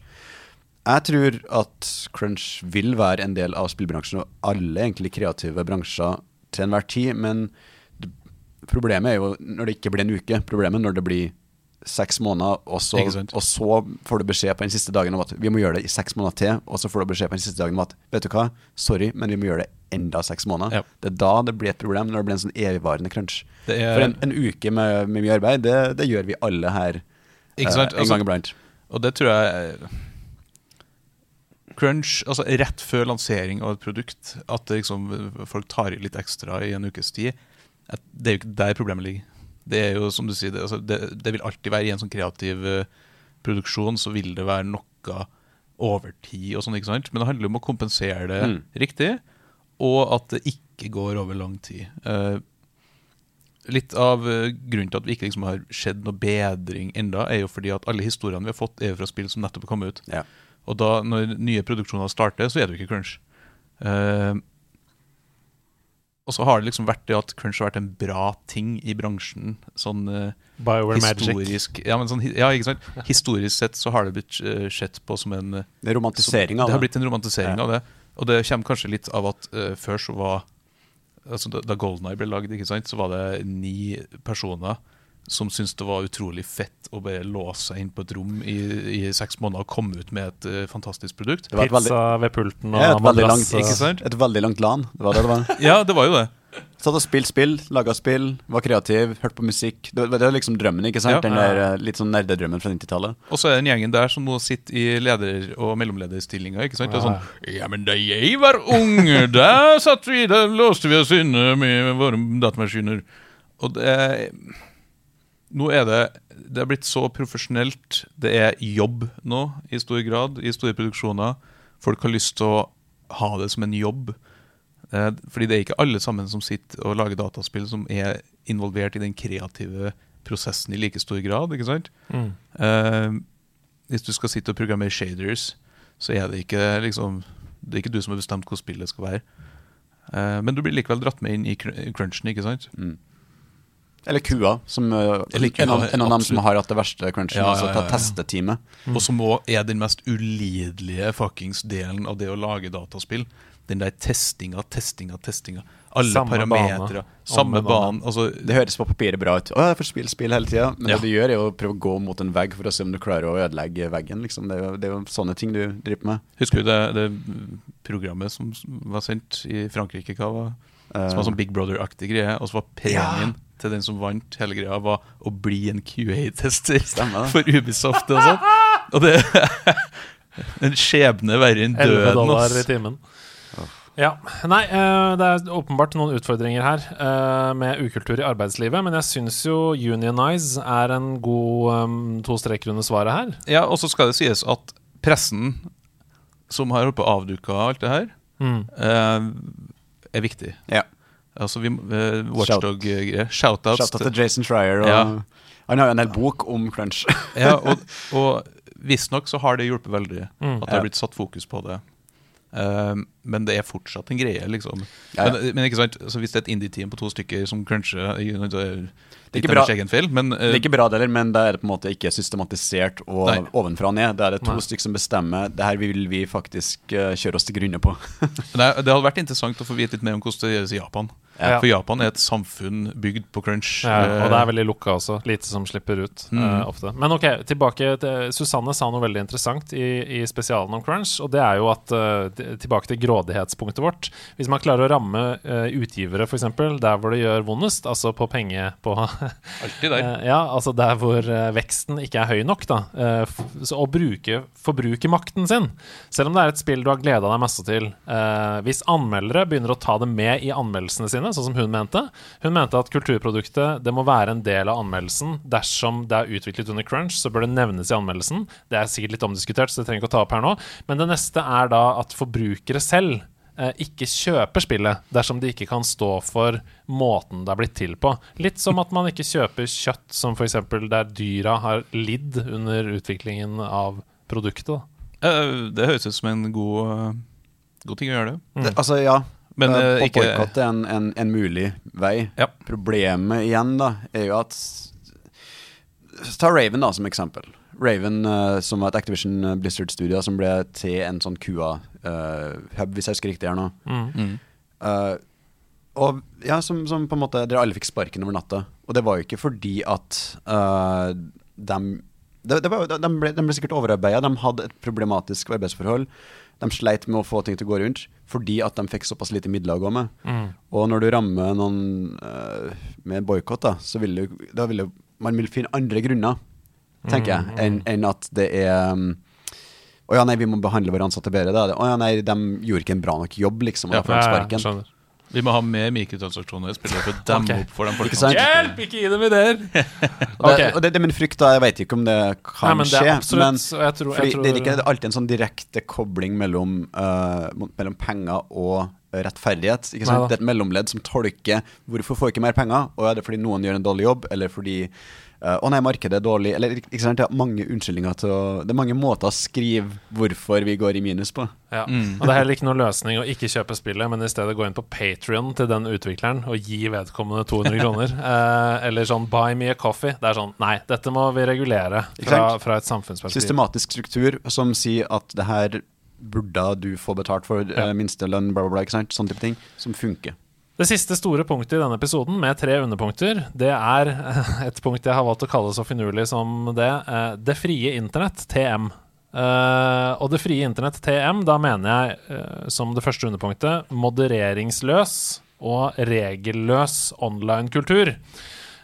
Speaker 2: Jeg tror at crunch vil være en del av spillbransjen og alle egentlig kreative bransjer til enhver tid, men problemet er jo når det ikke blir en uke. Problemet når det blir seks måneder, og så, og så får du beskjed på den siste dagen om at vi må gjøre det i seks måneder til, og så får du beskjed på den siste dagen om at vet du hva, sorry, men vi må gjøre det enda seks måneder.
Speaker 3: Ja.
Speaker 2: Det er da det blir et problem, når det blir en sånn evigvarende crunch.
Speaker 3: Er-
Speaker 2: For en, en uke med, med mye arbeid, det, det gjør vi alle her eh, en
Speaker 3: Altså-
Speaker 2: gang iblant.
Speaker 3: Og det tror jeg eh, Crunch, altså rett før lansering av et produkt, at liksom, folk tar i litt ekstra i en ukes tid, det er jo ikke der problemet ligger. Det er jo som du sier, det, altså, det, det vil alltid være i en sånn kreativ eh, produksjon, så vil det være noe overtid og sånn, ikke sant? Men det handler om å kompensere det
Speaker 2: Mm.
Speaker 3: riktig, og at det ikke går over lang tid. Uh, litt av eh, grunnen til at vi ikke liksom har skjedd noe bedring enda, er jo fordi at alle historiene vi har fått, er fra spill som nettopp kom kommet ut.
Speaker 2: Ja.
Speaker 3: Og da, når nye produksjoner starter, så er det jo ikke crunch. Eh, og så har det liksom vært det at crunch har vært en bra ting i bransjen. Sånn eh,
Speaker 1: Bioware Magic.
Speaker 3: historisk ja, men sånn, ja, ikke sant? Historisk sett så har det blitt uh, sett på som en eh,
Speaker 2: Det er romantisering av
Speaker 3: Det har blitt en romantisering
Speaker 2: Ja.
Speaker 3: av det. Og det kommer kanskje litt av at uh, før så var altså Da, da Golden Eye ble lagd, ikke sant, så var det ni personer som syntes det var utrolig fett å bare låse seg inn på et rom i, i seks måneder og komme ut med et uh, fantastisk produkt.
Speaker 2: Det var et veldig,
Speaker 1: Pizza ved pulten og
Speaker 2: ja, et veldig
Speaker 1: madrass.
Speaker 2: langt,
Speaker 3: ikke sant?
Speaker 2: et veldig langt LAN. Det var det det var.
Speaker 3: Ja, det var jo det.
Speaker 2: Satt og spilte spill, laga spill, var kreativ, hørte på musikk. Det, det var liksom drømmen, ikke sant?
Speaker 3: Ja.
Speaker 2: Den der eh, litt sånn nerdedrømmen fra 90-tallet.
Speaker 3: Og så er den gjengen der som nå sitter i leder- og mellomlederstillinger. ikke sant? Det er sånn, ja, men da jeg var ung, da satt vi, da låste vi oss inne med våre datamaskiner. Og det Nå er det Det er blitt så profesjonelt. Det er jobb nå, i stor grad, i store produksjoner. Folk har lyst til å ha det som en jobb. Eh, fordi det er ikke alle sammen som sitter og lager dataspill, som er involvert i den kreative prosessen i like stor grad. ikke sant?
Speaker 1: Mm.
Speaker 3: Eh, hvis du skal sitte og programmere shaders, så er det ikke liksom Det er ikke du som har bestemt hvor spillet skal være. Eh, men du blir likevel dratt med inn i crunchen, ikke sant?
Speaker 2: Eller kua, som eh,
Speaker 3: Eller kua,
Speaker 2: en, av, en av dem som har hatt det verste crunchen.
Speaker 3: Ja,
Speaker 2: altså
Speaker 3: ja, ja, ja.
Speaker 2: testeteamet.
Speaker 3: Og som òg er den mest ulidelige fuckings delen av det å lage dataspill. Den der testinga, testinga, testinga. Alle
Speaker 1: Samme
Speaker 3: parametere.
Speaker 1: bane.
Speaker 3: Samme
Speaker 1: Om
Speaker 3: bane. Altså,
Speaker 2: Det høres på papiret bra ut. Å, jeg får spille spill hele tida. Men
Speaker 3: Ja.
Speaker 2: det du gjør, er å prøve å gå mot en vegg for å se om du klarer å ødelegge veggen. Liksom. Det, er jo, det er jo sånne ting du driver med.
Speaker 3: husker du det, det programmet som var sendt i Frankrike? Hva var
Speaker 2: Eh,
Speaker 3: Som var sånn Big Brother-aktig greie. Og så var premien til den som vant hele greia, var å bli en QA-tester for Ubisoft. Og sånn Og det En skjebne verre enn
Speaker 1: 11
Speaker 3: døden.
Speaker 1: dollar
Speaker 3: ass.
Speaker 1: i timen. Ja. Nei, eh, det er åpenbart noen utfordringer her eh, med ukultur i arbeidslivet, men jeg syns jo Unionize er en god um, to streker under svaret her.
Speaker 3: Ja, Og så skal det sies at pressen som har holdt på å avduke alt det her,
Speaker 1: Mm.
Speaker 3: eh, er viktig.
Speaker 2: Ja.
Speaker 3: Altså vi, uh, Watchdog-greier. Shoutouts.
Speaker 2: Shout til Jason. Og
Speaker 3: Ja.
Speaker 2: Han har jo en hel bok om crunch.
Speaker 3: ja, og, og visstnok så har det hjulpet veldig
Speaker 1: Mm.
Speaker 3: at det har blitt satt fokus på det. Eh, men det er fortsatt en greie, liksom.
Speaker 2: Ja, ja.
Speaker 3: Men, men ikke sant, altså, hvis det er et indie-team på to stykker som cruncher Det er, det er
Speaker 2: ikke bra.
Speaker 3: feil, men
Speaker 2: Det
Speaker 3: eh,
Speaker 2: er ikke bra, det heller, men det er på en måte ikke systematisert og
Speaker 3: Nei.
Speaker 2: ovenfra og ned. Det er det to
Speaker 1: Nei.
Speaker 2: stykker som bestemmer. Det her vil vi faktisk uh, kjøre oss til grunne på.
Speaker 3: det, det hadde vært interessant å få vite litt mer om hvordan det gjøres i Japan.
Speaker 1: Ja.
Speaker 3: For Japan er et samfunn bygd på crunch.
Speaker 1: Ja, og det
Speaker 3: Eh,
Speaker 1: er veldig lukka også. Lite som slipper ut
Speaker 3: Mm.
Speaker 1: uh, ofte. Men ok, tilbake til Susanne sa noe veldig interessant i, i spesialen om crunch, og det er jo at uh, Tilbake til grådighetspunktet vårt. Hvis man klarer å ramme uh, utgivere, f.eks., der hvor det gjør vondest, altså på penge på
Speaker 3: alltid der.
Speaker 1: Eh, ja, altså der hvor eh, veksten ikke er høy nok, da. Eh, så å bruke forbrukermakten sin, selv om det er et spill du har gleda deg masse til eh, Hvis anmeldere begynner å ta det med i anmeldelsene sine, sånn som hun mente Hun mente at kulturproduktet det må være en del av anmeldelsen. Dersom det er utviklet under crunch, så bør det nevnes i anmeldelsen. Det er sikkert litt omdiskutert, så det trenger ikke å ta opp her nå. Men det neste er da at forbrukere selv eh, ikke kjøper spillet dersom de ikke kan stå for måten det er blitt til på. Litt som at man ikke kjøper kjøtt som f.eks. der dyra har lidd under utviklingen av produktet. Da.
Speaker 3: Eh, det høres ut som en god, eh, god ting å gjøre det.
Speaker 2: Det, altså, ja.
Speaker 3: Men,
Speaker 2: uh,
Speaker 3: ikke-
Speaker 2: boikott er en, en, en mulig vei.
Speaker 3: Ja.
Speaker 2: Problemet igjen, da, er jo at Ta Raven da som eksempel. Raven, uh, som var et Activision Blizzard-studio som ble til en sånn QA-hub, hvis jeg husker riktig her nå.
Speaker 3: Mm.
Speaker 2: Uh, og ja, som, som på en måte Dere alle fikk sparken over natta. Og det var jo ikke fordi at uh, de det, det var, de, ble, de ble sikkert overarbeida. De hadde et problematisk arbeidsforhold. De sleit med å få ting til å gå rundt fordi at de fikk såpass lite midler å gå med. Og når du rammer noen uh, med boikott, så vil du, da vil du Man vil finne andre grunner, tenker jeg, enn en at det er um, å ja, nei, vi må behandle våre ansatte bedre. Da. Å ja, nei, de gjorde ikke en bra nok jobb, liksom. Og
Speaker 3: Ja,
Speaker 2: da får de sparken.
Speaker 3: Vi må ha mer mikrotransaksjoner i å demme
Speaker 1: Ok.
Speaker 3: opp for de
Speaker 2: Ikke sant?
Speaker 1: Hjelp, ikke gi dem ideer! okay.
Speaker 2: Det, det, det er min frykt, da. Jeg vet ikke om det kan
Speaker 1: Nei, men det er
Speaker 2: skje.
Speaker 1: absolutt,
Speaker 2: men
Speaker 1: jeg tror- jeg tror-
Speaker 2: det er ikke alltid en sånn direkte kobling mellom, uh, mellom penger og rettferdighet. Ikke sant? Det er et mellomledd som tolker hvorfor får ikke mer penger. Og er det fordi noen gjør en dårlig jobb, eller fordi eh, å nei, markedet er dårlig. Eller, ikke sant? Det er mange unnskyldninger til å Det er mange måter å skrive hvorfor vi går i minus på.
Speaker 1: Ja. Og det er heller ikke noen løsning å ikke kjøpe spillet, men i stedet gå inn på Patrion til den utvikleren og gi vedkommende 200 kroner. uh, eller sånn buy me a coffee. Det er sånn Nei, dette må vi regulere fra, fra et samfunnsperspektiv.
Speaker 2: Systematisk struktur som sier at det her burde du få betalt for
Speaker 1: Ja.
Speaker 2: uh, minstelønn, bla, bla, bla. Ikke sant? Sånne type ting. Som funker.
Speaker 1: Det siste store punktet i denne episoden, med tre underpunkter, det er et punkt jeg har valgt å kalle så finurlig som det. eh, Det frie internett, TM. Eh, og det frie internett, TM, da mener jeg eh, som det første underpunktet modereringsløs og regelløs online-kultur.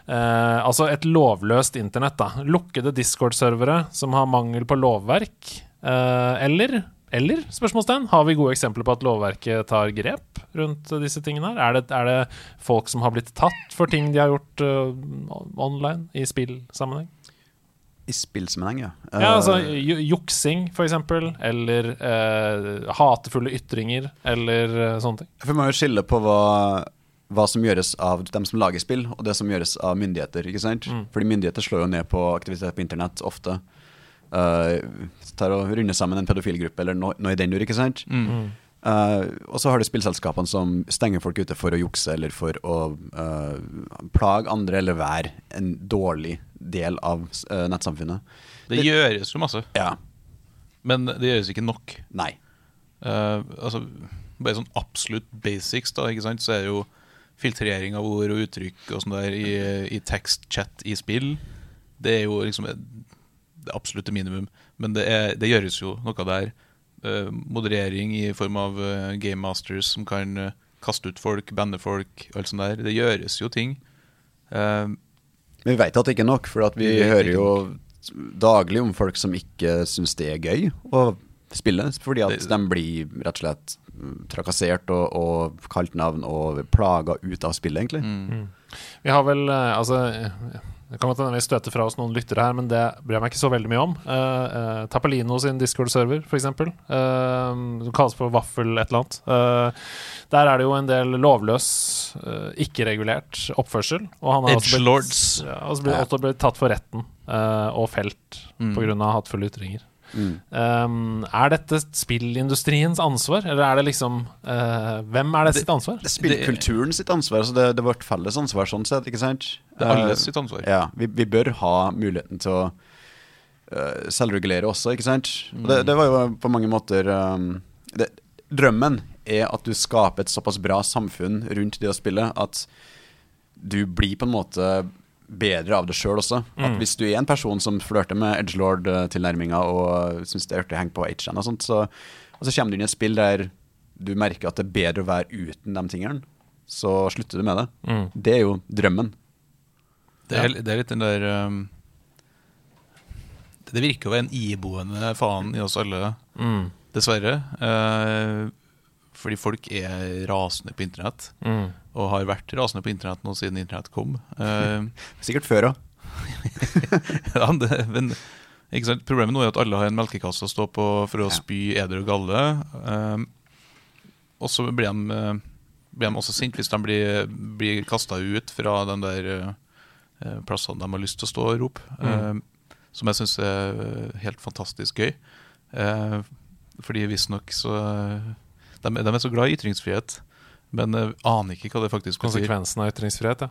Speaker 1: Uh, altså et lovløst internett, da. Lukkede Discord-servere som har mangel på lovverk. Uh, eller eller spørsmålstegn, har vi gode eksempler på at lovverket tar grep rundt disse tingene? her? Er det, er det folk som har blitt tatt for ting de har gjort uh, online i spillsammenheng?
Speaker 2: I spillsammenheng, ja.
Speaker 1: Ja, altså
Speaker 2: Eh,
Speaker 1: Juksing, eksempel. Eller uh, hatefulle ytringer, eller uh, sånne ting.
Speaker 2: For man må jo skille på hva, hva som gjøres av dem som lager spill, og det som gjøres av myndigheter. ikke sant? Fordi myndigheter slår jo ned på aktivitet på internett ofte. Uh, tar og runder sammen en pedofilgruppe eller noe, noe i den dur, ikke sant? Eh, og så har du spillselskapene som stenger folk ute for å jukse eller for å uh, plage andre eller være en dårlig del av uh, nettsamfunnet.
Speaker 3: Det gjøres jo masse,
Speaker 2: Ja.
Speaker 3: men det gjøres ikke nok.
Speaker 2: Nei.
Speaker 3: Eh, altså, bare sånn absolutt basics, da, ikke sant, så er det jo filtrering av ord og uttrykk og sånn der i, i tekstchat i spill. Det er jo liksom det absolutte minimum. Men det, er, det gjøres jo noe der. Eh, moderering i form av eh, game masters som kan eh, kaste ut folk, banne folk, alt sånt der. Det gjøres jo ting. Eh,
Speaker 2: Men vi vet at det ikke er nok, for at vi,
Speaker 3: Vi
Speaker 2: hører jo daglig om folk som ikke syns det er gøy å spille, Fordi at
Speaker 3: Det-
Speaker 2: de blir rett og slett mm, trakassert og, og kalt navn og plaga ut av spillet, egentlig.
Speaker 3: Mm.
Speaker 1: Vi har vel Altså det kan hende vi støter fra oss noen lyttere her, men det bryr jeg meg ikke så veldig mye om. Uh, uh, Tappelino sin Discord-server, f.eks., uh, som kalles for Vaffel et eller annet. Uh, der er det jo en del lovløs, ikke-regulert oppførsel. Og han har også blitt, ja, også blitt, også blitt tatt for retten og felt
Speaker 3: Mm.
Speaker 1: pga. hatefulle ytringer.
Speaker 2: Mm.
Speaker 1: Um, er dette spillindustriens ansvar, eller er det liksom uh, Hvem er det sitt ansvar?
Speaker 2: Det er spillkulturen sitt ansvar, altså det, det er vårt felles ansvar sånn sett, ikke sant?
Speaker 3: Det er
Speaker 2: Eh,
Speaker 3: alles sitt ansvar.
Speaker 2: Ja, vi, vi bør ha muligheten til å uh, selvregulere også, ikke sant? Og det, det var jo på mange måter um, det, Drømmen er at du skaper et såpass bra samfunn rundt det å spille at du blir på en måte bedre av det sjøl også. At
Speaker 1: Mm.
Speaker 2: Hvis du er en person som flørter med edgelord-tilnærminga og syns det er artig å henge på H-en og sånt, så, og så kommer du inn i et spill der du merker at det er bedre å være uten de tingene, så slutter du med det.
Speaker 1: Mm.
Speaker 2: Det er jo drømmen.
Speaker 3: Det er, det er litt den der um, Det virker å være en iboende faen i oss alle,
Speaker 1: Mm.
Speaker 3: dessverre. Eh, fordi folk er rasende på internett,
Speaker 1: Mm.
Speaker 3: Og har vært rasende på internett nå siden internett kom. Uh,
Speaker 2: Sikkert før òg.
Speaker 3: ja, men? Problemet nå er at alle har en melkekasse å stå på for å spy eder og galle. Uh, og så blir de, eh, blir de også sint hvis de blir, blir kasta ut fra den der uh, plassene de har lyst til å stå og rope.
Speaker 1: Mm.
Speaker 3: Som jeg syns er helt fantastisk gøy. Fordi visstnok så de, de er så glad i ytringsfrihet, men jeg aner ikke hva det faktisk betyr.
Speaker 1: Konsekvensen av ytringsfrihet, ja.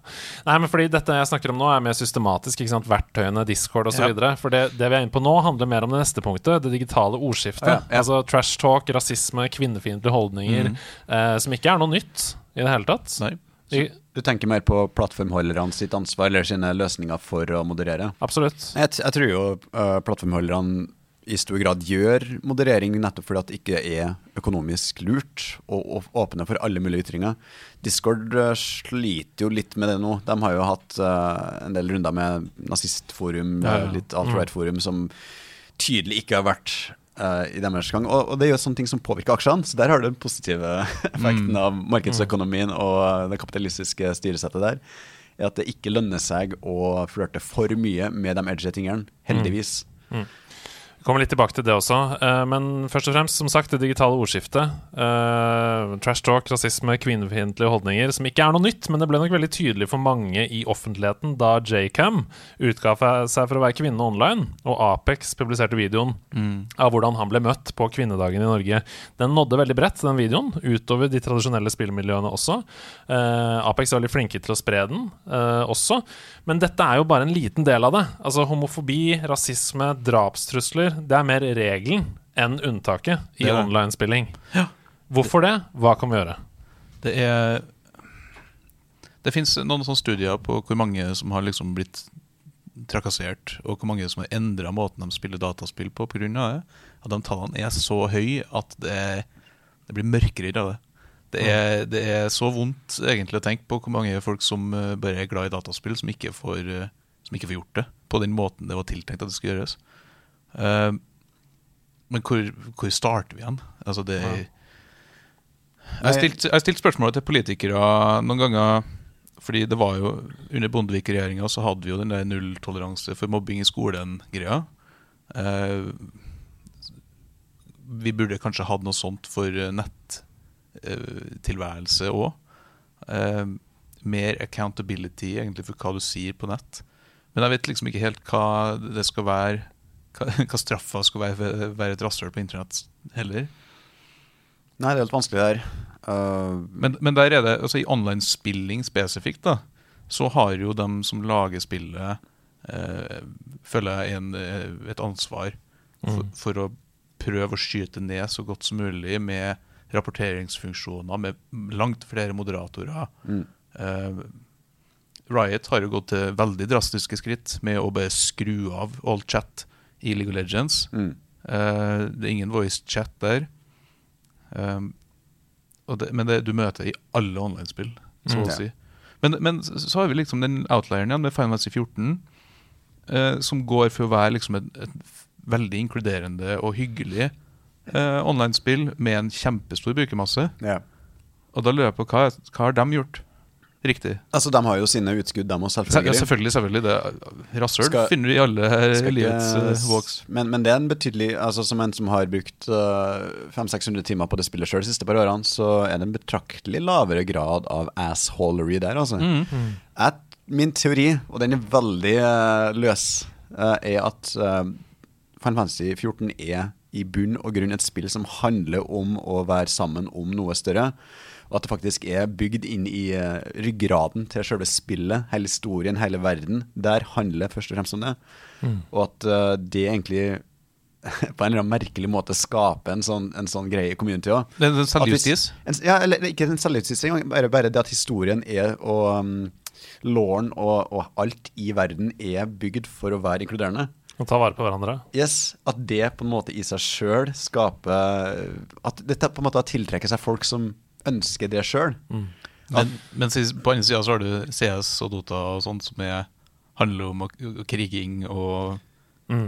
Speaker 1: Nei, men fordi dette jeg snakker om nå, er mer systematisk. ikke sant? Verktøyene, Discord osv.
Speaker 3: Ja.
Speaker 1: videre For det, det vi er inne på nå, handler mer om det neste punktet. Det digitale ordskiftet.
Speaker 2: Ja, ja.
Speaker 1: Altså trash talk, rasisme, kvinnefiendtlige holdninger.
Speaker 3: Mhm.
Speaker 1: Eh, som ikke er noe nytt i det hele tatt.
Speaker 3: Nei.
Speaker 1: Så
Speaker 2: Du tenker mer på plattformholderne sitt ansvar eller sine løsninger for å moderere?
Speaker 1: absolutt.
Speaker 2: Jeg, jeg tror jo uh, plattformholderne i stor grad gjør moderering nettopp fordi at det ikke er økonomisk lurt å åpne for alle mulige ytringer. Discord uh, sliter jo litt med det nå. De har jo hatt uh, en del runder med nazistforum,
Speaker 1: Ja, ja.
Speaker 2: litt alt-right-forum, som tydelig ikke har vært uh, i deres gang. Og, og det er jo sånne ting som påvirker aksjene, så der har du den positive effekten av markedsøkonomien og uh, det kapitalistiske styresettet der. Er at det ikke lønner seg å flørte for mye med de edgy tingene. Heldigvis.
Speaker 1: Vi kommer litt tilbake til det også. eh, men først og fremst, som sagt, det digitale ordskiftet. eh, trash talk, rasisme, kvinnefiendtlige holdninger, som ikke er noe nytt, men det ble nok veldig tydelig for mange i offentligheten da JCam utga seg for å være kvinne online, og Apex publiserte videoen
Speaker 3: Mm.
Speaker 1: av hvordan han ble møtt på kvinnedagen i Norge. Den nådde veldig bredt, den videoen, utover de tradisjonelle spillmiljøene også. Eh, Apex er veldig flinke til å spre den også, men dette er jo bare en liten del av det. Altså Homofobi, rasisme, drapstrusler, det er mer regelen enn unntaket i
Speaker 3: Det er det.
Speaker 1: online-spilling.
Speaker 3: Ja.
Speaker 1: Hvorfor det? Hva kan vi gjøre?
Speaker 3: Det er Det fins noen sånne studier på hvor mange som har liksom blitt trakassert, og hvor mange som har endra måten de spiller dataspill på pga. det. At de tallene er så høye at det, det blir mørkere av det. Det er, det er så vondt egentlig å tenke på hvor mange folk som eh, bare er glad i dataspill, som ikke får, eh, som ikke får gjort det på den måten det var tiltenkt at det skulle gjøres. Eh, men hvor, hvor starter vi igjen? Altså det
Speaker 1: Ja.
Speaker 3: Jeg har stilt, stilt spørsmålet til politikere noen ganger. Fordi det var jo Under Bondevik-regjeringa så hadde vi jo den der nulltoleranse for mobbing i skolen-greia. Eh, vi burde kanskje hatt noe sånt for nettilværelse òg. Eh, mer accountability egentlig for hva du sier på nett. Men jeg vet liksom ikke helt hva det skal være Hva, straffa skulle være for å være et rasshøl på internett heller.
Speaker 2: Nei, det er helt vanskelig der. Uh,
Speaker 3: Men, men der er det, altså i online-spilling spesifikt, da, så har jo de som lager spillet, uh, føler jeg, en, eh, et ansvar for,
Speaker 1: Mm.
Speaker 3: for å prøve å skyte ned så godt som mulig med rapporteringsfunksjoner, med langt flere moderatorer.
Speaker 2: mm.
Speaker 3: Uh, Riot har jo gått til veldig drastiske skritt med å bare skru av all chat i League of Legends.
Speaker 2: Mm.
Speaker 3: Uh, det er ingen voice chat der. Um, det, men det du møter i alle online-spill, så
Speaker 1: Mm.
Speaker 3: å si. Men, men så har vi liksom den outlieren igjen med Final Fantasy 14, uh, som går for å være liksom et, et veldig inkluderende og hyggelig uh, online-spill med en kjempestor brukermasse.
Speaker 2: Ja.
Speaker 3: Og da lurer jeg på hva, hva har de gjort riktig?
Speaker 2: Altså, De har jo sine utskudd, de òg,
Speaker 3: selvfølgelig. Ja,
Speaker 2: selvfølgelig.
Speaker 3: selvfølgelig. det Rasshøl finner du i alle eh, livets uh, walks.
Speaker 2: men, men det er en betydelig Altså Som en som har brukt uh, 500-600 timer på det spillet sjøl de siste par årene, så er det en betraktelig lavere grad av assholery der, altså.
Speaker 3: Mm.
Speaker 2: Jeg, min teori, og den er veldig uh, løs, uh, er at uh, Final Fantasy 14 er i bunn og grunn et spill som handler om å være sammen om noe større. Og at det faktisk er bygd inn i eh, ryggraden til selve spillet, hele historien, hele verden. Der handler først og fremst om det. Og at eh, det egentlig på en eller annen merkelig måte skaper en sånn, en sånn greie i community òg.
Speaker 3: En selvjustis.
Speaker 2: Ja, eller ikke en selvjustis engang, bare, bare det at historien er og um, Lauren og, og alt i verden er bygd for å være inkluderende.
Speaker 1: Og ta vare på hverandre.
Speaker 2: Yes, At det på en måte i seg sjøl skaper At dette på en måte tiltrekker seg folk som ønsker det sjøl.
Speaker 3: Men, men, i- på andre sida så har du CS og Dota og sånt som er, handler om kriging og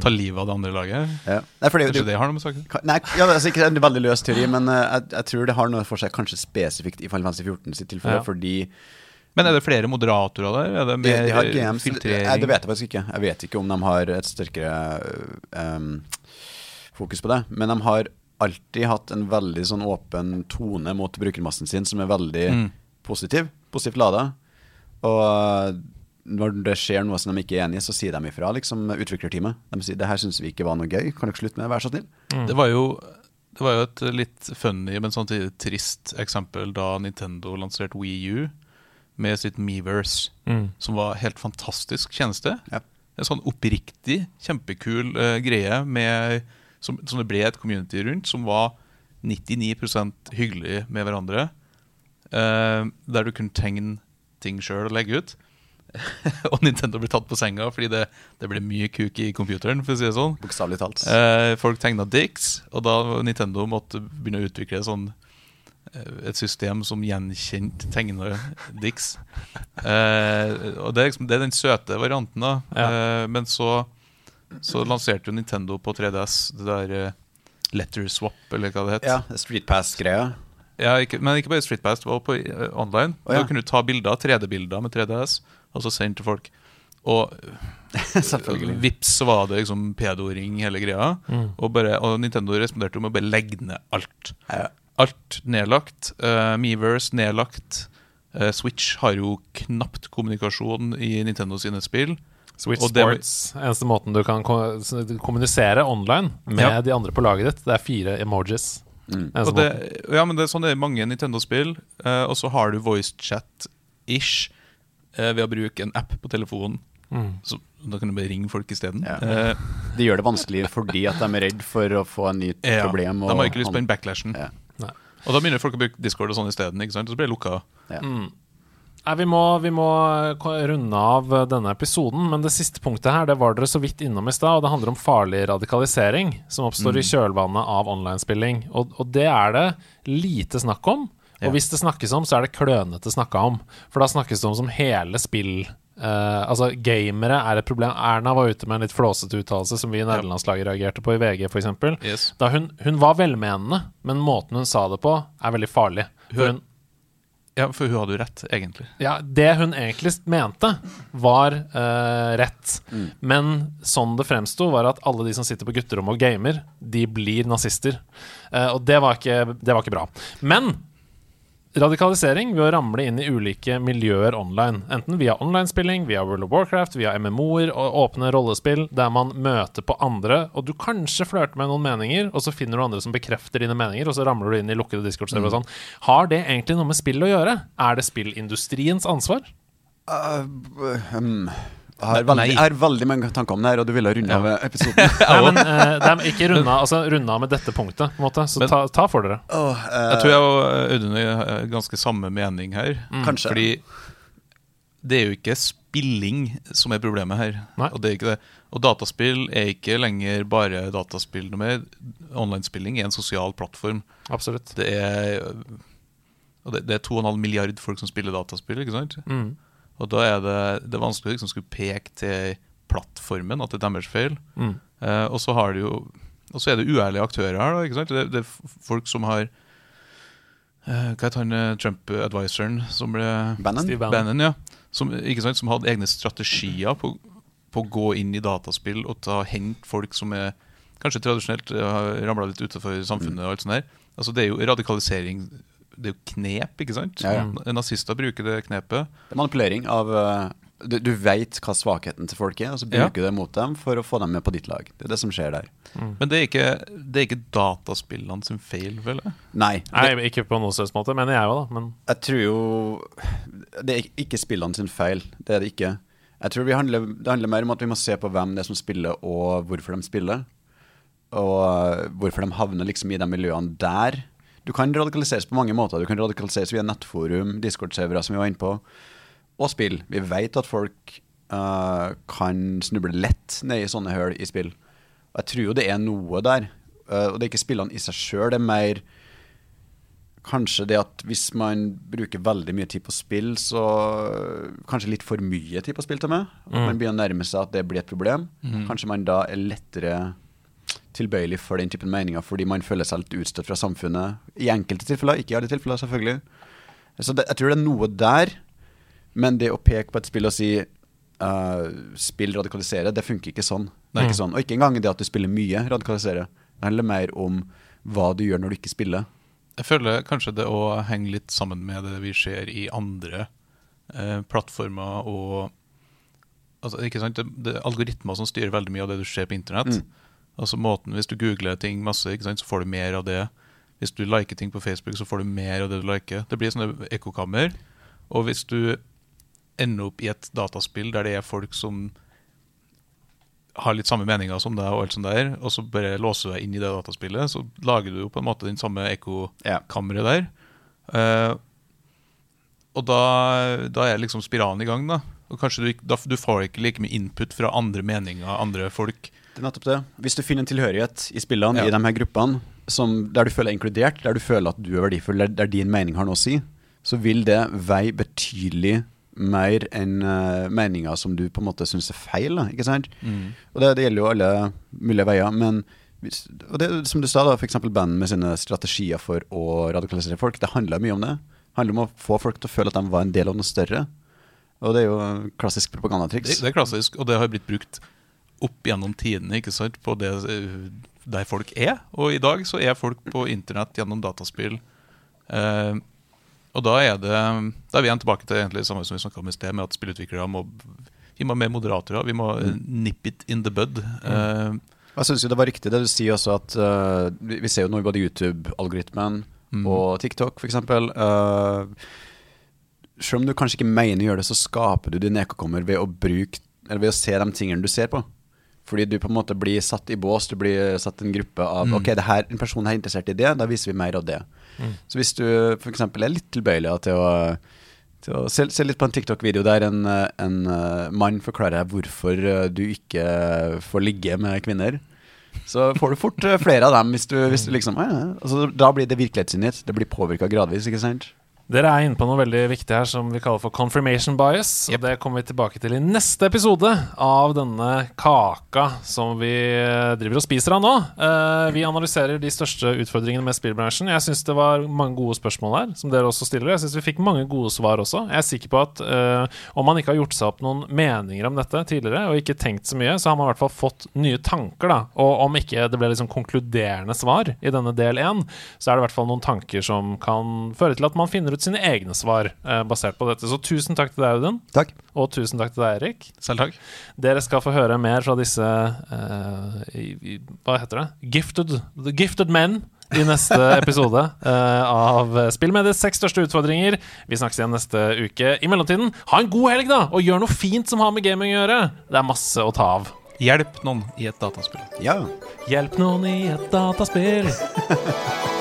Speaker 3: ta livet av det andre laget.
Speaker 2: Ja. Nei, fordi, det,
Speaker 3: Kanskje
Speaker 2: det,
Speaker 3: det har noe med saken
Speaker 2: Nei, ja, altså ikke en veldig løs teori, men uh, jeg, jeg tror det har noe for seg kanskje spesifikt i Final Fantasy 14 sitt tilfelle,
Speaker 1: Ja.
Speaker 2: fordi
Speaker 3: Men er det flere moderatorer der? Er det
Speaker 2: de,
Speaker 3: mer
Speaker 2: de har games,
Speaker 3: filtrering?
Speaker 2: Det, det vet jeg faktisk ikke. Jeg vet ikke om de har et sterkere um, fokus på det. Men de har alltid hatt en veldig sånn åpen tone mot brukermassen sin, som er veldig
Speaker 3: Mm.
Speaker 2: positiv. Positivt lada. Og når det skjer noe som de ikke er enig i, så sier de ifra, liksom, utviklerteamet. De sier det her syns vi ikke var noe gøy, kan dere slutte med det, vær så snill?
Speaker 3: Det var jo det var jo et litt funny, men samtidig trist eksempel da Nintendo lanserte Wii U med sitt Meverse,
Speaker 1: Mm.
Speaker 3: som var helt fantastisk tjeneste.
Speaker 2: Ja.
Speaker 3: En sånn oppriktig, kjempekul uh, greie med, som, som det ble et community rundt, som var 99% hyggelig med hverandre. Uh, der du kunne tegne ting sjøl og legge ut. og Nintendo ble tatt på senga fordi det, det ble mye kuk i computeren, for å si det sånn.
Speaker 2: Bokstavlig talt.
Speaker 3: uh, folk tegna dicks, og da Nintendo måtte begynne å utvikle sånn eh, et system som gjenkjente tegner dicks. Eh, og det er, liksom, det er den søte varianten, da.
Speaker 1: Ja.
Speaker 3: Eh, men så, så lanserte jo Nintendo på 3DS det der eh, letter swap, eller hva det het.
Speaker 2: Ja, Street Pass-greia.
Speaker 3: Ja, ikke, men ikke bare Street Pass, det var på uh, online.
Speaker 2: Oh, ja.
Speaker 3: Da kunne du ta bilder, 3D-bilder med 3DS, og så sende til folk. Og
Speaker 2: Selvfølgelig.
Speaker 3: vips så var det liksom pedoring hele greia.
Speaker 1: Mm.
Speaker 3: Og, bare, og Nintendo responderte med å bare legge ned alt.
Speaker 2: Ja.
Speaker 3: Alt nedlagt. Uh, Meverse nedlagt. Eh, Switch har jo knapt kommunikasjon i Nintendo sine spill.
Speaker 1: Switch
Speaker 3: Og det
Speaker 1: Sports. Eneste måten du kan kommunisere online med
Speaker 3: Ja.
Speaker 1: de andre på laget ditt, det er fire emojis.
Speaker 2: Mm.
Speaker 3: Og det, ja, men det er sånn det er i mange Nintendo-spill. Uh, og så har du voicechat-ish uh, ved å bruke en app på telefonen.
Speaker 1: Mm.
Speaker 3: Så Da kan du bare ringe folk isteden.
Speaker 2: Ja.
Speaker 3: Uh,
Speaker 2: Det gjør det vanskelig fordi at de er redd for å få en ny
Speaker 3: ja,
Speaker 2: problem.
Speaker 3: de har ikke lyst på den backlashen.
Speaker 2: Ja.
Speaker 3: Og da begynner folk å bruke Discord og sånn isteden. så blir det lukka.
Speaker 1: Mm. Vi må, vi må runde av denne episoden, men det siste punktet her Det var dere så vidt innom i stad, og det handler om farlig radikalisering som oppstår i kjølvannet av online-spilling. Og, og det er det lite snakk om. Og
Speaker 3: Ja.
Speaker 1: hvis det snakkes om, så er det klønete snakka om. For da snakkes det om som hele spill Uh, Altså, gamere er et problem. Erna var ute med en litt flåsete uttalelse som vi i nederlandslaget reagerte på i VG, f.eks.
Speaker 3: Yes.
Speaker 1: Da hun, hun var velmenende, men måten hun sa det på, er veldig farlig. Hun,
Speaker 3: Ja, for hun hadde jo rett, egentlig.
Speaker 1: ja, det hun egentlig mente, var uh, rett. Men sånn det fremsto, var at alle de som sitter på gutterommet og gamer, de blir nazister. Uh, og det var, ikke, det var ikke bra. Men radikalisering ved å ramle inn i ulike miljøer online. Enten via online-spilling, via World of Warcraft, via MMO-er og åpne rollespill der man møter på andre, og du kanskje flørter med noen meninger, og så finner du andre som bekrefter dine meninger, og så ramler du inn i lukkede Discord-server og sånn. Har det egentlig noe med spill å gjøre? Er det spillindustriens ansvar?
Speaker 2: Uh, um, jeg, har veldig, jeg har veldig mange tanker om det her, og du ville runde av episoden.
Speaker 1: Nei, men uh, de er ikke runda altså, runda med dette punktet, på en måte. Så
Speaker 3: Men-
Speaker 1: ta, ta for dere.
Speaker 2: Åh, uh,
Speaker 3: Jeg tror jeg og Audun har ganske samme mening her.
Speaker 2: Kanskje.
Speaker 3: Fordi det er jo ikke spilling som er problemet her.
Speaker 1: Nei.
Speaker 3: Og, det er ikke det. og dataspill er ikke lenger bare dataspill noe mer. Online-spilling er en sosial plattform.
Speaker 1: Absolutt.
Speaker 3: Det er og det, det er 2,5 milliard folk som spiller dataspill. ikke sant?
Speaker 1: Mm.
Speaker 3: Og da er det, det er vanskelig å liksom skulle peke til plattformen at det er deres feil.
Speaker 1: Mm.
Speaker 3: Eh, og så har det jo og så er det uærlige aktører her. Da, ikke sant? Det, det er folk som har eh, Hva het han eh, Trump-advisoren som ble
Speaker 2: Bannon?
Speaker 1: Steve Bannon.
Speaker 3: Bannon, ja. Som, ikke sant? som hadde egne strategier på, på å gå inn i dataspill og ta hente folk som er kanskje tradisjonelt eh, har ramla litt utenfor samfunnet. og alt sånt der. Altså Det er jo radikalisering Det er jo knep, ikke sant?
Speaker 2: Ja,
Speaker 1: ja.
Speaker 3: Nazister bruker det knepet.
Speaker 2: Det er manipulering av eh, Du, du veit hva svakheten til folk er, og så bruker du det mot dem for å få dem med på ditt lag. Det er det som skjer der.
Speaker 3: Men det er ikke, det er ikke dataspillene sin feil, vel?
Speaker 2: Nei,
Speaker 1: Nei.
Speaker 2: Nei,
Speaker 1: ikke på noen slags måte, mener jeg jo, da. Men
Speaker 2: jeg tror jo Det er ikke spillene sin feil. Det er det ikke. Jeg tror vi handler, Det handler mer om at vi må se på hvem det er som spiller, og hvorfor de spiller. Og eh, hvorfor de havner liksom i de miljøene der. Du kan radikaliseres på mange måter. Du kan radikaliseres via nettforum, Discord-servere, som vi var inne på, og spill. Vi vet at folk uh, kan snuble lett ned i sånne høl i spill. Og jeg tror jo det er noe der. Uh, og det er ikke spillene i seg sjøl, det er mer kanskje det at hvis man bruker veldig mye tid på spill, så kanskje litt for mye tid på spill til meg. Mm. Man begynner å nærme seg at det blir et problem. Kanskje man da er lettere tilbøyelig for den typen meninger fordi man føler seg litt utstøtt fra samfunnet. I enkelte tilfeller, ikke i alle tilfeller, selvfølgelig. Så det, jeg tror det er noe der. Men det å peke på et spill og si uh, spill radikalisere, det funker ikke sånn. Det er ikke sånn. Og ikke engang det at du spiller mye, radikalisere. Det handler mer om hva du gjør når du ikke spiller.
Speaker 3: Jeg føler kanskje det å henge litt sammen med det vi ser i andre eh, plattformer og altså, ikke sant? Det, det er algoritmer som styrer veldig mye av det du ser på internett. Altså måten, Hvis du googler ting masse, sant, så får du mer av det. Hvis du liker ting på Facebook, så får du mer av det du liker. Det blir sånne ekkokammer. Og hvis du ender opp i et dataspill der det er folk som har litt samme meninger som deg, og alt sånt der, og så bare låser du deg inn i det dataspillet, så lager du jo på en måte den samme ekkokammeret der. Uh, og da, da er liksom spiralen i gang, da. Og kanskje du, da, du får ikke like mye input fra andre meninger, andre folk.
Speaker 2: Det er nettopp det. Hvis du finner en tilhørighet i spillene,
Speaker 3: Ja.
Speaker 2: i de her gruppene, som, der du føler deg inkludert, der du føler at du er verdifull, der, der din mening har noe å si, så vil det veie betydelig mer enn uh, meninger som du på en måte syns er feil. Da, ikke sant? Og det, det gjelder jo alle mulige veier. Men hvis, og det, som du sa, da, f.eks. band med sine strategier for å radikalisere folk, det handler mye om det. Det handler om å få folk til å føle at de var en del av noe større. Og det er jo klassisk
Speaker 3: Det,
Speaker 2: propagandatriks.
Speaker 3: det er klassisk, og det har blitt brukt opp gjennom tidene ikke sant, på det eh, der folk er. Og i dag så er folk på internett gjennom dataspill. Eh, og da er det Da er vi igjen tilbake til egentlig samme som vi snakka om i sted, med at spillutviklere må vi må ha mer moderatorer. Vi må mm. nip it in the bud. Eh,
Speaker 2: Jeg syns det var riktig det du sier også, at uh, vi, vi ser jo nå i både YouTube-algoritmen og TikTok f.eks. Uh, selv om du kanskje ikke mener å gjøre det, så skaper du din ekokommer ved å bruke Eller ved å se de tingene du ser på. Fordi du på en måte blir satt i bås, du blir satt i en gruppe av Ok, det her, en person er interessert i det, da viser vi mer av det. Så hvis du f.eks. er litt tilbøyelig til å til å se, se litt på en TikTok-video der en, en eh, mann forklarer hvorfor eh, du ikke får ligge med kvinner. Så får du fort eh, flere av dem hvis du, hvis du liksom ah, ja. altså, Da blir det virkelighetssinnet. Det blir påvirka gradvis, ikke sant?
Speaker 1: Dere er inne på noe veldig viktig her som vi kaller for confirmation bias.
Speaker 3: Yep.
Speaker 1: Og det kommer vi tilbake til i neste episode av denne kaka som vi eh, driver og spiser av nå. Uh, vi analyserer de største utfordringene med spillbransjen. Jeg syns det var mange gode spørsmål her, som dere også stiller. Jeg syns vi fikk mange gode svar også. Jeg er sikker på at uh, om man ikke har gjort seg opp noen meninger om dette tidligere, og ikke tenkt så mye, så har man i hvert fall fått nye tanker, da. Og om ikke det ble liksom konkluderende svar i denne del én, så er det i hvert fall noen tanker som kan føre til at man finner ut sine egne svar eh, basert på dette. Så tusen takk til deg, Audun.
Speaker 2: Takk.
Speaker 1: Og tusen takk til deg, Erik.
Speaker 3: selv takk.
Speaker 1: Dere skal få høre mer fra disse eh, i, i, Hva heter det? Gifted, the gifted Men i neste episode eh, av Spillmediets seks største utfordringer. Vi snakkes igjen neste uke. I mellomtiden, ha en god helg, da! Og gjør noe fint som har med gaming å gjøre. Det er masse å ta av.
Speaker 3: Hjelp noen i et dataspill.
Speaker 2: Ja.
Speaker 1: Hjelp noen i et dataspill.